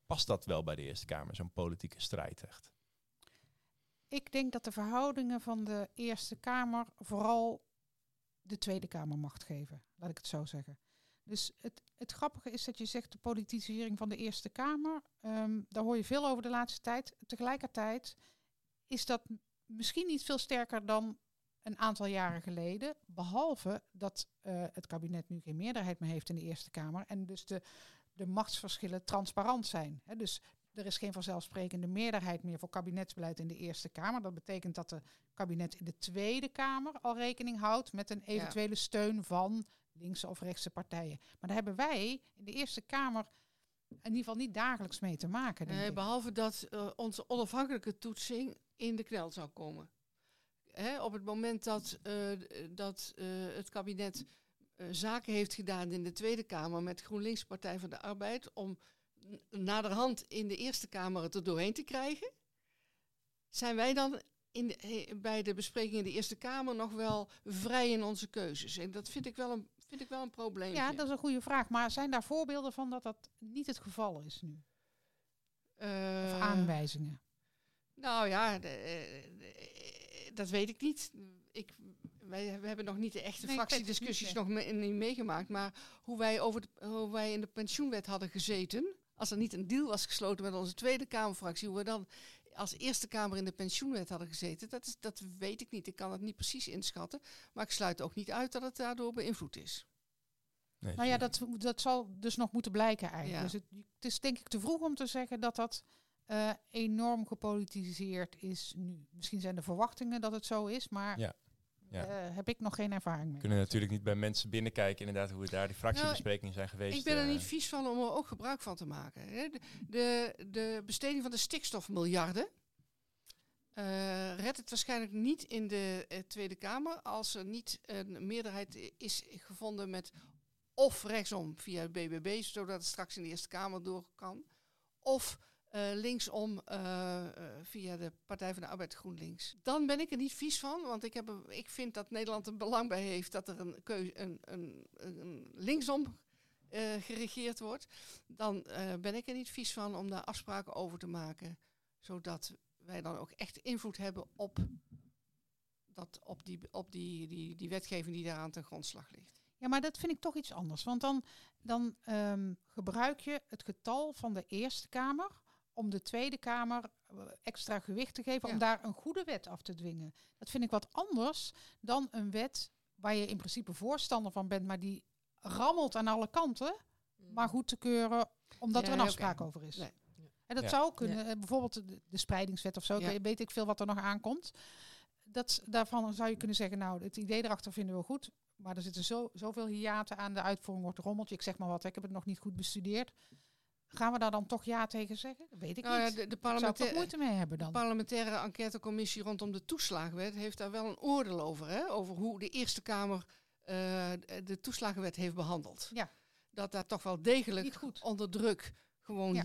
Past dat wel bij de Eerste Kamer, zo'n politieke strijd echt? Ik denk dat de verhoudingen van de Eerste Kamer vooral de Tweede Kamer macht geven. Laat ik het zo zeggen. Dus het, het grappige is dat je zegt de politisering van de Eerste Kamer. ehm, daar hoor je veel over de laatste tijd. Tegelijkertijd is dat misschien niet veel sterker dan een aantal jaren geleden. Behalve dat eh, het kabinet nu geen meerderheid meer heeft in de Eerste Kamer. En dus de, de machtsverschillen transparant zijn. Dus er is geen vanzelfsprekende meerderheid meer voor kabinetsbeleid in de Eerste Kamer. Dat betekent dat de kabinet in de Tweede Kamer al rekening houdt met een eventuele steun van linkse of rechtse partijen. Maar daar hebben wij in de Eerste Kamer in ieder geval niet dagelijks mee te maken. Denk Nee, ik. behalve dat eh, onze onafhankelijke toetsing in de knel zou komen. Hè, op het moment dat, eh, dat eh, het kabinet zaken heeft gedaan in de Tweede Kamer met GroenLinks Partij van de Arbeid om naderhand in de Eerste Kamer het er doorheen te krijgen, zijn wij dan in de, bij de bespreking in de Eerste Kamer nog wel vrij in onze keuzes. En dat vind ik wel een, vind ik wel een probleem. Ja, dat is een goede vraag. Maar zijn daar voorbeelden van dat dat niet het geval is nu? Of aanwijzingen? Nou ja, eh, de- dat weet ik niet. Ik, wij we hebben nog niet de echte Nee, fractiediscussies niet, nog me- niet meegemaakt. Maar hoe wij, over de, hoe wij in de pensioenwet hadden gezeten. Als er niet een deal was gesloten met onze Tweede Kamerfractie. Hoe we dan als Eerste Kamer in de pensioenwet hadden gezeten. Dat, is, dat weet ik niet. Ik kan het niet precies inschatten. Maar ik sluit ook niet uit dat het daardoor beïnvloed is. Nee, Nou ja, dat, dat zal dus nog moeten blijken eigenlijk. Ja. Dus het, het is denk ik te vroeg om te zeggen dat dat eh, enorm gepolitiseerd is nu. Misschien zijn de verwachtingen dat het zo is, maar Ja. Ja. eh, heb ik nog geen ervaring mee. We kunnen natuurlijk niet bij mensen binnenkijken, inderdaad, hoe daar die fractiebesprekingen zijn geweest. Ik ben er eh. niet vies van om er ook gebruik van te maken. Hè. De, de, de besteding van de stikstofmiljarden eh redt het waarschijnlijk niet in de eh, Tweede Kamer als er niet een meerderheid is gevonden met of rechtsom via het BBB, zodat het straks in de Eerste Kamer door kan, of eh, linksom eh, eh, via de Partij van de Arbeid GroenLinks. Dan ben ik er niet vies van, want ik, heb ik vind dat Nederland er belang bij heeft dat er een, keu- een, een, linksom geregeerd wordt. Dan ben ik er niet vies van om daar afspraken over te maken, zodat wij dan ook echt invloed hebben op, dat, op, die, op die, die, die wetgeving die daaraan ten grondslag ligt. Ja, maar dat vind ik toch iets anders. Want dan, dan ehm, gebruik je het getal van de Eerste Kamer om de Tweede Kamer eh, extra gewicht te geven, Ja. om daar een goede wet af te dwingen. Dat vind ik wat anders dan een wet waar je in principe voorstander van bent, maar die rammelt aan alle kanten, maar goed te keuren omdat Ja, er een afspraak over is. Nee. En dat Ja. zou kunnen, eh, bijvoorbeeld de, de spreidingswet of zo, Ja. weet- ik veel wat er nog aankomt. Dat, daarvan zou je kunnen zeggen, nou, het idee erachter vinden we goed, maar er zitten zo, zoveel hiaten aan, de uitvoering wordt rommeltje. Ik zeg maar wat, ik heb het nog niet goed bestudeerd. Gaan we daar dan toch ja tegen zeggen? Dat weet ik Nou ja, niet. de, de Daar zou ik toch parlementaire, moeite mee hebben de dan. parlementaire enquêtecommissie rondom de toeslagenwet heeft daar wel een oordeel over. Hè? Over hoe de Eerste Kamer eh, de toeslagenwet heeft behandeld. Ja. Dat daar toch wel degelijk onder druk gewoon Ja.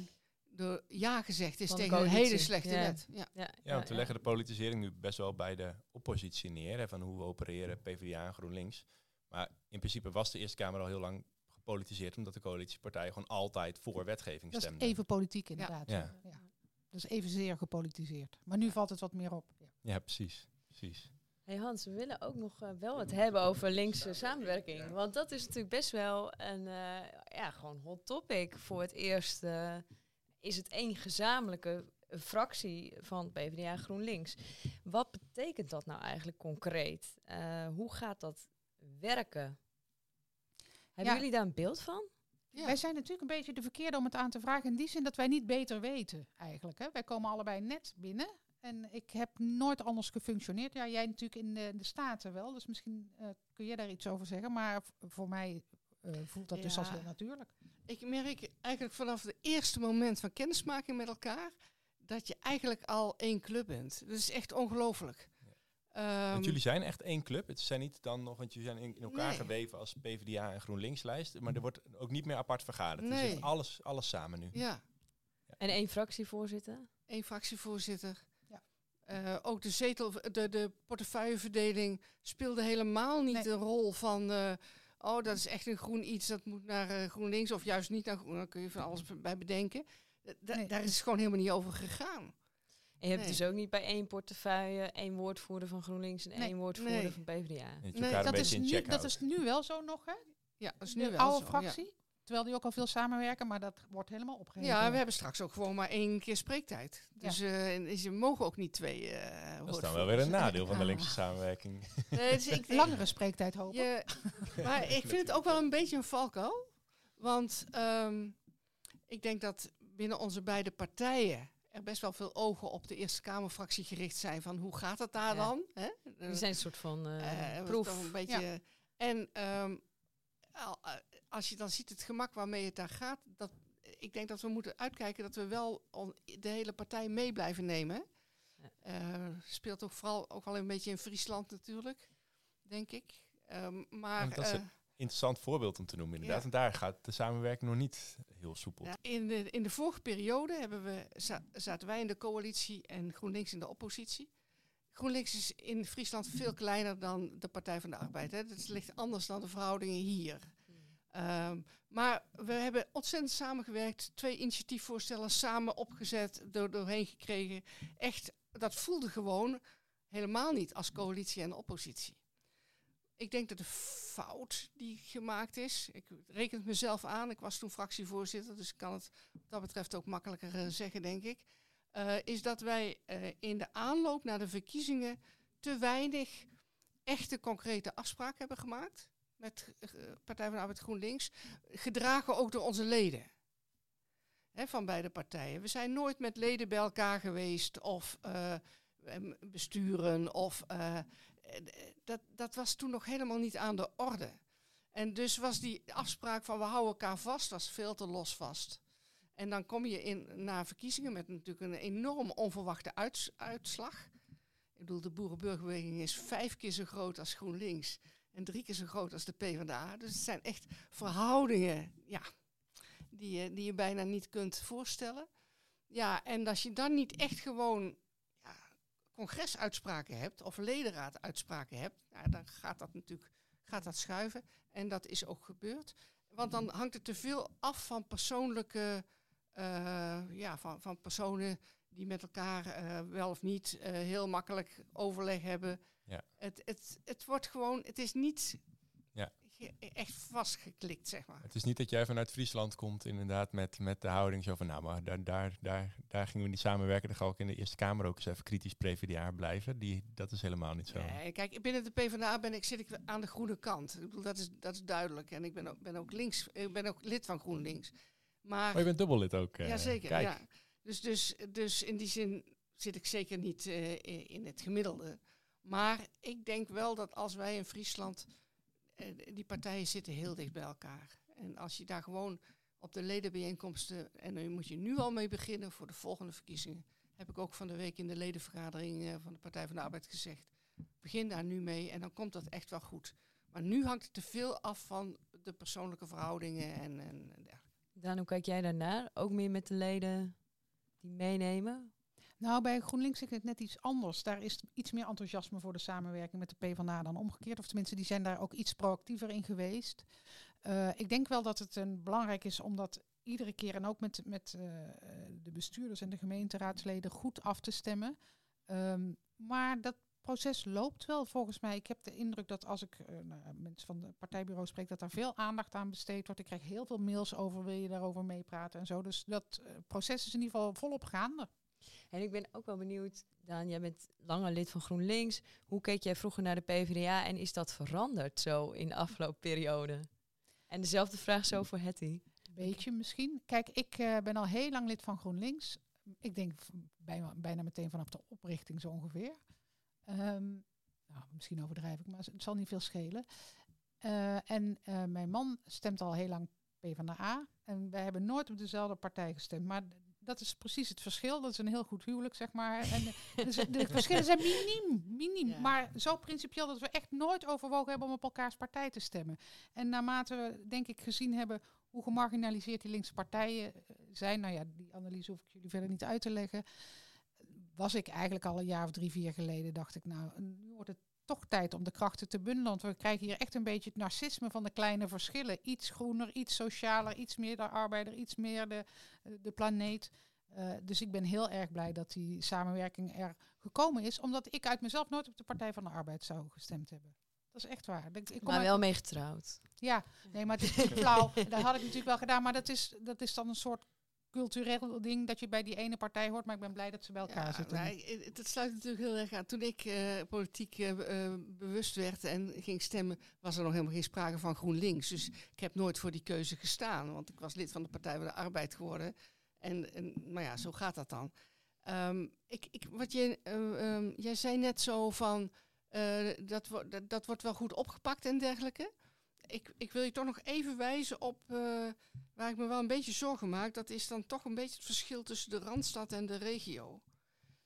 door ja gezegd is Van de tegen een hele slechte Ja. wet. Ja. Ja, Ja, want we leggen de politisering nu best wel bij de oppositie neer, hè, van hoe we opereren, PvdA en GroenLinks. Maar in principe was de Eerste Kamer al heel lang gepolitiseerd, omdat de coalitiepartijen gewoon altijd voor wetgeving Dat is even politiek inderdaad. Ja. Ja. Dat is evenzeer gepolitiseerd. Maar nu valt het wat meer op. Ja. Ja, precies. precies. Hey Hans, we willen ook nog eh, wel het hebben over linkse samenwerking. Want dat is natuurlijk best wel een eh, ja, gewoon hot topic. Voor het eerst eh, is het één gezamenlijke fractie van PvdA en GroenLinks. Wat betekent dat nou eigenlijk concreet? Eh, hoe gaat dat werken? Hebben Ja. jullie daar een beeld van? Ja. Wij zijn natuurlijk een beetje de verkeerde om het aan te vragen. In die zin dat wij niet beter weten eigenlijk. Hè. Wij komen allebei net binnen. En ik heb nooit anders gefunctioneerd. Ja, jij natuurlijk in de, de Staten wel. Dus misschien eh, kun je daar iets over zeggen. Maar voor mij eh, voelt dat dus als heel natuurlijk. Ik merk eigenlijk vanaf het eerste moment van kennismaking met elkaar dat je eigenlijk al één club bent. Dat is echt ongelooflijk. Ehm, want jullie zijn echt één club. Het zijn niet dan nog, want jullie zijn in, in elkaar Nee. geweven als PvdA en GroenLinks lijst. Maar er wordt ook niet meer apart vergaderd. Er Nee. zit alles, alles samen nu. Ja, En één fractievoorzitter? één fractievoorzitter. Ja. Eh, ook de zetel, de, de portefeuilleverdeling speelde helemaal niet Nee. de rol van. eh, oh, dat is echt een groen iets, dat moet naar eh, GroenLinks of juist niet naar Groen. Daar kun je van alles bij bedenken. Da- da- Nee. Daar is het gewoon helemaal niet over gegaan. En je hebt Nee. dus ook niet bij één portefeuille één woordvoerder van GroenLinks en Nee. één woordvoerder Nee. van PvdA. Nee, Dat is, nu, dat is nu wel zo nog, hè? Ja, dat is nu de wel oude zo, ja. fractie. Terwijl die ook al veel samenwerken, maar dat wordt helemaal opgeheven. Ja, we hebben straks ook gewoon maar één keer spreektijd. Dus eh, en ze mogen ook niet twee eh Dat is dan wel weer een nadeel van de Ja. linkse samenwerking. Nee, dus ik, Langere spreektijd hopen. Je, maar ik vind het ook wel een beetje een valkuil. Want ehm, ik denk dat binnen onze beide partijen er best wel veel ogen op de Eerste Kamerfractie gericht zijn. Van hoe gaat het daar Ja. dan? Hè? Die zijn een soort van eh, Eh, proef. Een beetje, En ehm, eh, als je dan ziet het gemak waarmee het daar gaat. Dat, ik denk dat we moeten uitkijken dat we wel on- de hele partij mee blijven nemen. Ja. Eh, speelt ook vooral ook wel een beetje in Friesland natuurlijk, denk ik. Ehm, maar dat is eh, interessant voorbeeld om te noemen inderdaad. Ja. En daar gaat de samenwerking nog niet Ja, in, de, in de vorige periode hebben we, za- zaten wij in de coalitie en GroenLinks in de oppositie. GroenLinks is in Friesland veel kleiner dan de Partij van de Arbeid. Hè. Dat ligt anders dan de verhoudingen hier. Ehm, maar we hebben ontzettend samengewerkt. Twee initiatiefvoorstellen samen opgezet, door, doorheen gekregen. Echt, dat voelde gewoon helemaal niet als coalitie en oppositie. Ik denk dat de fout die gemaakt is, ik reken het mezelf aan, ik was toen fractievoorzitter, dus ik kan het wat dat betreft ook makkelijker eh, zeggen, denk ik. eh, is dat wij eh, in de aanloop naar de verkiezingen te weinig echte concrete afspraken hebben gemaakt met Partij van de Arbeid GroenLinks, gedragen ook door onze leden. Van beide partijen. We zijn nooit met leden bij elkaar geweest of besturen of dat, dat was toen nog helemaal niet aan de orde. En dus was die afspraak van we houden elkaar vast, was veel te los vast. En dan kom je in, na verkiezingen met natuurlijk een enorm onverwachte uits- uitslag. Ik bedoel, de boerenburgerbeweging is vijf keer zo groot als GroenLinks en drie keer zo groot als de PvdA. Dus het zijn echt verhoudingen ja, die, je, die je bijna niet kunt voorstellen. Ja, en als je dan niet echt gewoon congresuitspraken hebt of ledenraaduitspraken hebt, ja, dan gaat dat natuurlijk gaat dat schuiven. En dat is ook gebeurd. Want dan hangt het te veel af van persoonlijke, eh, ja, van, van personen die met elkaar eh, wel of niet eh, heel makkelijk overleg hebben. Ja. Het, het, het wordt gewoon, het is niet echt vastgeklikt, zeg maar. Het is niet dat jij vanuit Friesland komt inderdaad met, met de houding zo van nou, maar daar, daar, daar, daar gingen we niet samenwerken. Dan ga ik in de Eerste Kamer ook eens even kritisch PvdA blijven. Die, dat is helemaal niet zo. Nee, kijk, binnen de PvdA ben ik, zit ik aan de groene kant. Ik bedoel, dat is, dat is duidelijk. En ik ben ook, ben ook links, ik ben ook lid van GroenLinks. Maar Oh, je bent dubbellid ook. eh, Jazeker, Kijk, ja. Dus, dus, dus in die zin zit ik zeker niet eh, in het gemiddelde. Maar ik denk wel dat als wij in Friesland, die partijen zitten heel dicht bij elkaar. En als je daar gewoon op de ledenbijeenkomsten, en daar moet je nu al mee beginnen voor de volgende verkiezingen, heb ik ook van de week in de ledenvergadering eh, van de Partij van de Arbeid gezegd. Begin daar nu mee en dan komt dat echt wel goed. Maar nu hangt het te veel af van de persoonlijke verhoudingen en, en dergelijke. Daan, hoe kijk jij daarnaar? Ook meer met de leden die meenemen? Nou, bij GroenLinks zit het net iets anders. Daar is iets meer enthousiasme voor de samenwerking met de PvdA dan omgekeerd. Of tenminste, die zijn daar ook iets proactiever in geweest. Eh, ik denk wel dat het een, belangrijk is om dat iedere keer en ook met, met eh, de bestuurders en de gemeenteraadsleden goed af te stemmen. Ehm, maar dat proces loopt wel volgens mij. Ik heb de indruk dat als ik eh, nou, mensen van het partijbureau spreek, dat daar veel aandacht aan besteed wordt. Ik krijg heel veel mails over, wil je daarover meepraten en zo. Dus dat proces is in ieder geval volop gaande. En ik ben ook wel benieuwd, Daan, jij bent langer lid van GroenLinks. Hoe keek jij vroeger naar de PvdA en is dat veranderd zo in de afgelopen periode? En dezelfde vraag zo voor Hetty. Beetje misschien. Kijk, ik eh, ben al heel lang lid van GroenLinks. Ik denk bijna, bijna meteen vanaf de oprichting zo ongeveer. Ehm, nou, misschien overdrijf ik, maar het zal niet veel schelen. Eh, en eh, mijn man stemt al heel lang PvdA. En wij hebben nooit op dezelfde partij gestemd. Maar dat is precies het verschil. Dat is een heel goed huwelijk, zeg maar. En dus de verschillen zijn miniem, miniem. Ja. Maar zo principieel dat we echt nooit overwogen hebben om op elkaars partij te stemmen. En naarmate we, denk ik, gezien hebben hoe gemarginaliseerd die linkse partijen eh, zijn, nou ja, die analyse hoef ik jullie verder niet uit te leggen, was ik eigenlijk al een jaar of drie, vier geleden, dacht ik, nou, nu wordt het toch tijd om de krachten te bundelen, want we krijgen hier echt een beetje het narcisme van de kleine verschillen. Iets groener, iets socialer, iets meer de arbeider, iets meer de, eh, de planeet. Eh, dus ik ben heel erg blij dat die samenwerking er gekomen is, omdat ik uit mezelf nooit op de Partij van de Arbeid zou gestemd hebben. Dat is echt waar. Ik, ik kom Maar uit- wel mee getrouwd. ja, nee, maar het is flauw. Dat had ik natuurlijk wel gedaan, maar dat is, dat is dan een soort cultureel ding dat je bij die ene partij hoort. Maar ik ben blij dat ze bij elkaar Ja, zitten. het, het sluit natuurlijk heel erg aan. Toen ik eh, politiek eh, eh, bewust werd en ging stemmen, was er nog helemaal geen sprake van GroenLinks. Dus ik heb nooit voor die keuze gestaan, want ik was lid van de Partij van de Arbeid geworden. En, en maar ja, zo gaat dat dan. Ehm, ik, ik, wat je, eh, ehm, jij zei net zo van, dat, wo- dat, dat wordt wel goed opgepakt en dergelijke. Ik, ik wil je toch nog even wijzen op eh, waar ik me wel een beetje zorgen maak. Dat is dan toch een beetje het verschil tussen de Randstad en de regio.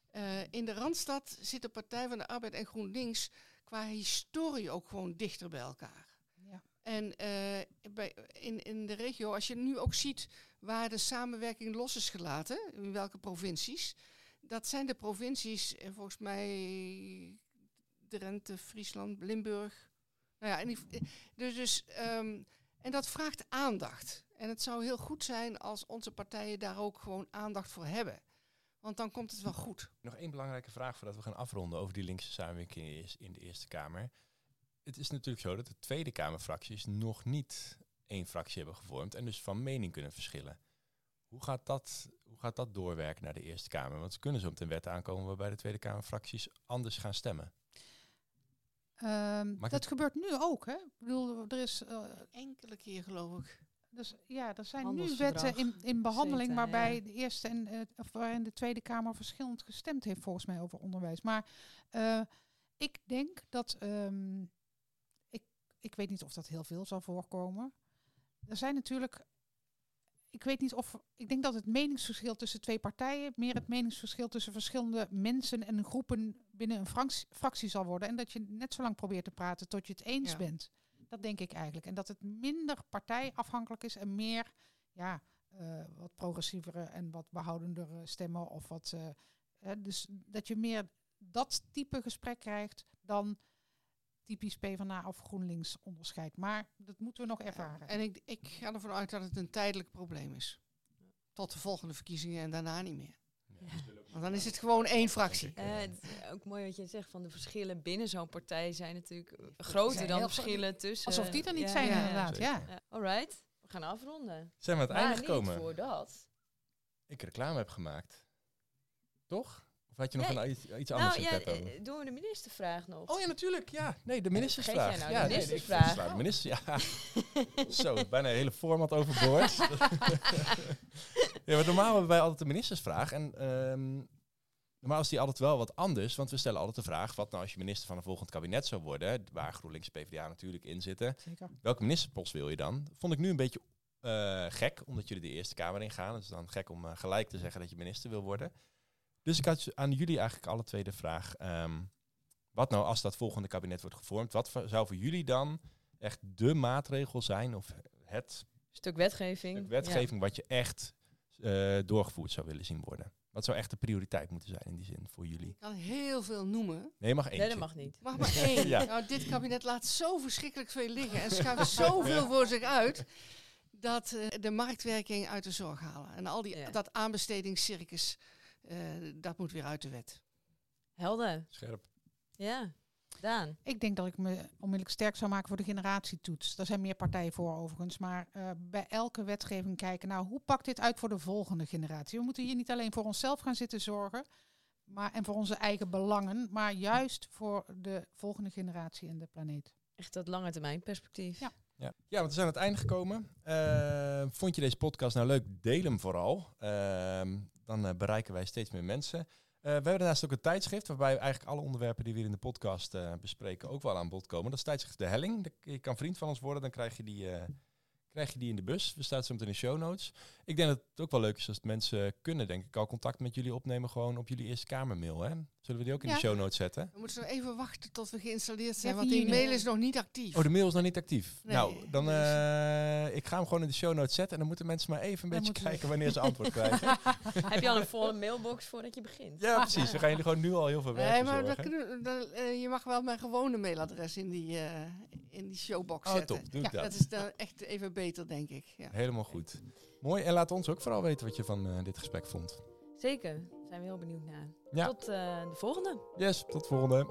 Eh, in de Randstad zit de Partij van de Arbeid en GroenLinks qua historie ook gewoon dichter bij elkaar. Ja. En eh, bij, in, in de regio, als je nu ook ziet waar de samenwerking los is gelaten, in welke provincies, dat zijn de provincies, volgens mij Drenthe, Friesland, Limburg. Nou ja, en eh, dus, dus, ehm, en dat vraagt aandacht. En het zou heel goed zijn als onze partijen daar ook gewoon aandacht voor hebben. Want dan komt het wel goed. Nog één belangrijke vraag voordat we gaan afronden over die linkse samenwerking in de Eerste Kamer. Het is natuurlijk zo dat de Tweede Kamerfracties nog niet één fractie hebben gevormd en dus van mening kunnen verschillen. Hoe gaat dat, hoe gaat dat doorwerken naar de Eerste Kamer? Want ze kunnen zo meteen wet aankomen waarbij de Tweede Kamerfracties anders gaan stemmen. Ehm, dat het- gebeurt nu ook, hè? Ik bedoel, er is eh, Enkele keer geloof ik. Dus ja, er zijn nu wetten in, in behandeling waarbij ja. de Eerste en eh, of waarin de Tweede Kamer verschillend gestemd heeft, volgens mij, over onderwijs. Maar eh, ik denk dat ehm, ik, ik weet niet of dat heel veel zal voorkomen. Er zijn natuurlijk. Ik weet niet of. Ik denk dat het meningsverschil tussen twee partijen meer het meningsverschil tussen verschillende mensen en groepen binnen een fractie, fractie zal worden. En dat je net zo lang probeert te praten tot je het eens Ja. bent. Dat denk ik eigenlijk. En dat het minder partijafhankelijk is en meer ja, eh, wat progressievere en wat behoudendere stemmen. Of wat, eh, hè, dus dat je meer dat type gesprek krijgt dan typisch PvdA of GroenLinks onderscheid. Maar dat moeten we nog ervaren. En ik, ik ga ervan uit dat het een tijdelijk probleem is. Tot de volgende verkiezingen en daarna niet meer. Want dan is het gewoon één fractie. Eh, het is ook mooi wat je zegt van de verschillen binnen zo'n partij zijn natuurlijk groter zijn dan de verschillen tussen. Alsof die er niet ja, zijn, ja, inderdaad. Ja. Alright, we gaan afronden. Zijn we aan het einde gekomen? voordat. Ik reclame heb gemaakt. Toch? Of had je nog Nee. een, iets, iets anders Nou in ja, petto? eh, doen we de ministervraag nog. Oh ja, natuurlijk. Ja, nee, de ministersvraag. nou ja, de nee, ik ministersvraag? de minister, ja. Zo, bijna een hele format overboord. ja, maar normaal hebben wij altijd de ministersvraag. En ehm, normaal is die altijd wel wat anders. Want we stellen altijd de vraag, wat nou als je minister van een volgend kabinet zou worden, waar GroenLinks en PvdA natuurlijk in zitten. Zeker. Welke ministerspost wil je dan? Vond ik nu een beetje eh, gek, omdat jullie de Eerste Kamer ingaan. Het is dan gek om eh, gelijk te zeggen dat je minister wil worden. Dus ik had aan jullie eigenlijk alle twee de vraag. ehm, wat nou als dat volgende kabinet wordt gevormd? Wat zou voor jullie dan echt de maatregel zijn? Of het Stuk wetgeving. stuk wetgeving wat je echt eh, doorgevoerd zou willen zien worden? Wat zou echt de prioriteit moeten zijn in die zin voor jullie? Ik kan heel veel noemen. Nee, mag Ja. eentje. Nee, dat mag niet. Mag maar één. Ja. nou, dit kabinet laat zo verschrikkelijk veel liggen en schuift zoveel voor zich uit. Dat eh, de marktwerking uit de zorg halen. En al die, Ja. dat aanbestedingscircus, dat moet weer uit de wet. Helder. Scherp. Ja. Daan. Ik denk dat ik me onmiddellijk sterk zou maken voor de generatietoets. Daar zijn meer partijen voor overigens. Maar eh, bij elke wetgeving kijken, nou, hoe pakt dit uit voor de volgende generatie? We moeten hier niet alleen voor onszelf gaan zitten zorgen. Maar, en voor onze eigen belangen. Maar juist voor de volgende generatie en de planeet. Echt dat lange termijn perspectief. Ja. Ja. ja, want we zijn aan het einde gekomen. Eh, vond je deze podcast nou leuk? Deel hem vooral. Ehm, dan eh, bereiken wij steeds meer mensen. Eh, we hebben daarnaast ook een tijdschrift waarbij eigenlijk alle onderwerpen die we in de podcast bespreken ook wel aan bod komen. Dat is tijdschrift De Helling. Je kan vriend van ons worden, dan krijg je die, krijg je die in de bus. We staan meteen in de show notes. Ik denk dat het ook wel leuk is als mensen kunnen, denk ik, al contact met jullie opnemen gewoon op jullie Eerste Kamermail. Hè? Zullen we die ook in Ja. de show notes zetten? We moeten nog even wachten tot we geïnstalleerd zijn, Ja, want die mail is nog niet actief. Oh, de mail is nog niet actief. Nee, nou, dan eh, ik ga hem gewoon in de show notes zetten en dan moeten mensen maar even een Dan beetje kijken wanneer ze antwoord krijgen. Heb je al een volle mailbox voordat je begint? ja, precies. Dan gaan jullie gewoon nu al heel veel werk Nee, maar dat eh, je mag wel mijn gewone mailadres in die, eh, in die showbox Oh, zetten. top. Doe Ja, ik dat. Dat is dan echt even beter, denk ik. Ja. Helemaal goed. Mooi. En laat ons ook vooral weten wat je van eh, dit gesprek vond. Zeker. Zijn we heel benieuwd naar. Ja. Tot eh, de volgende. Yes, tot de volgende.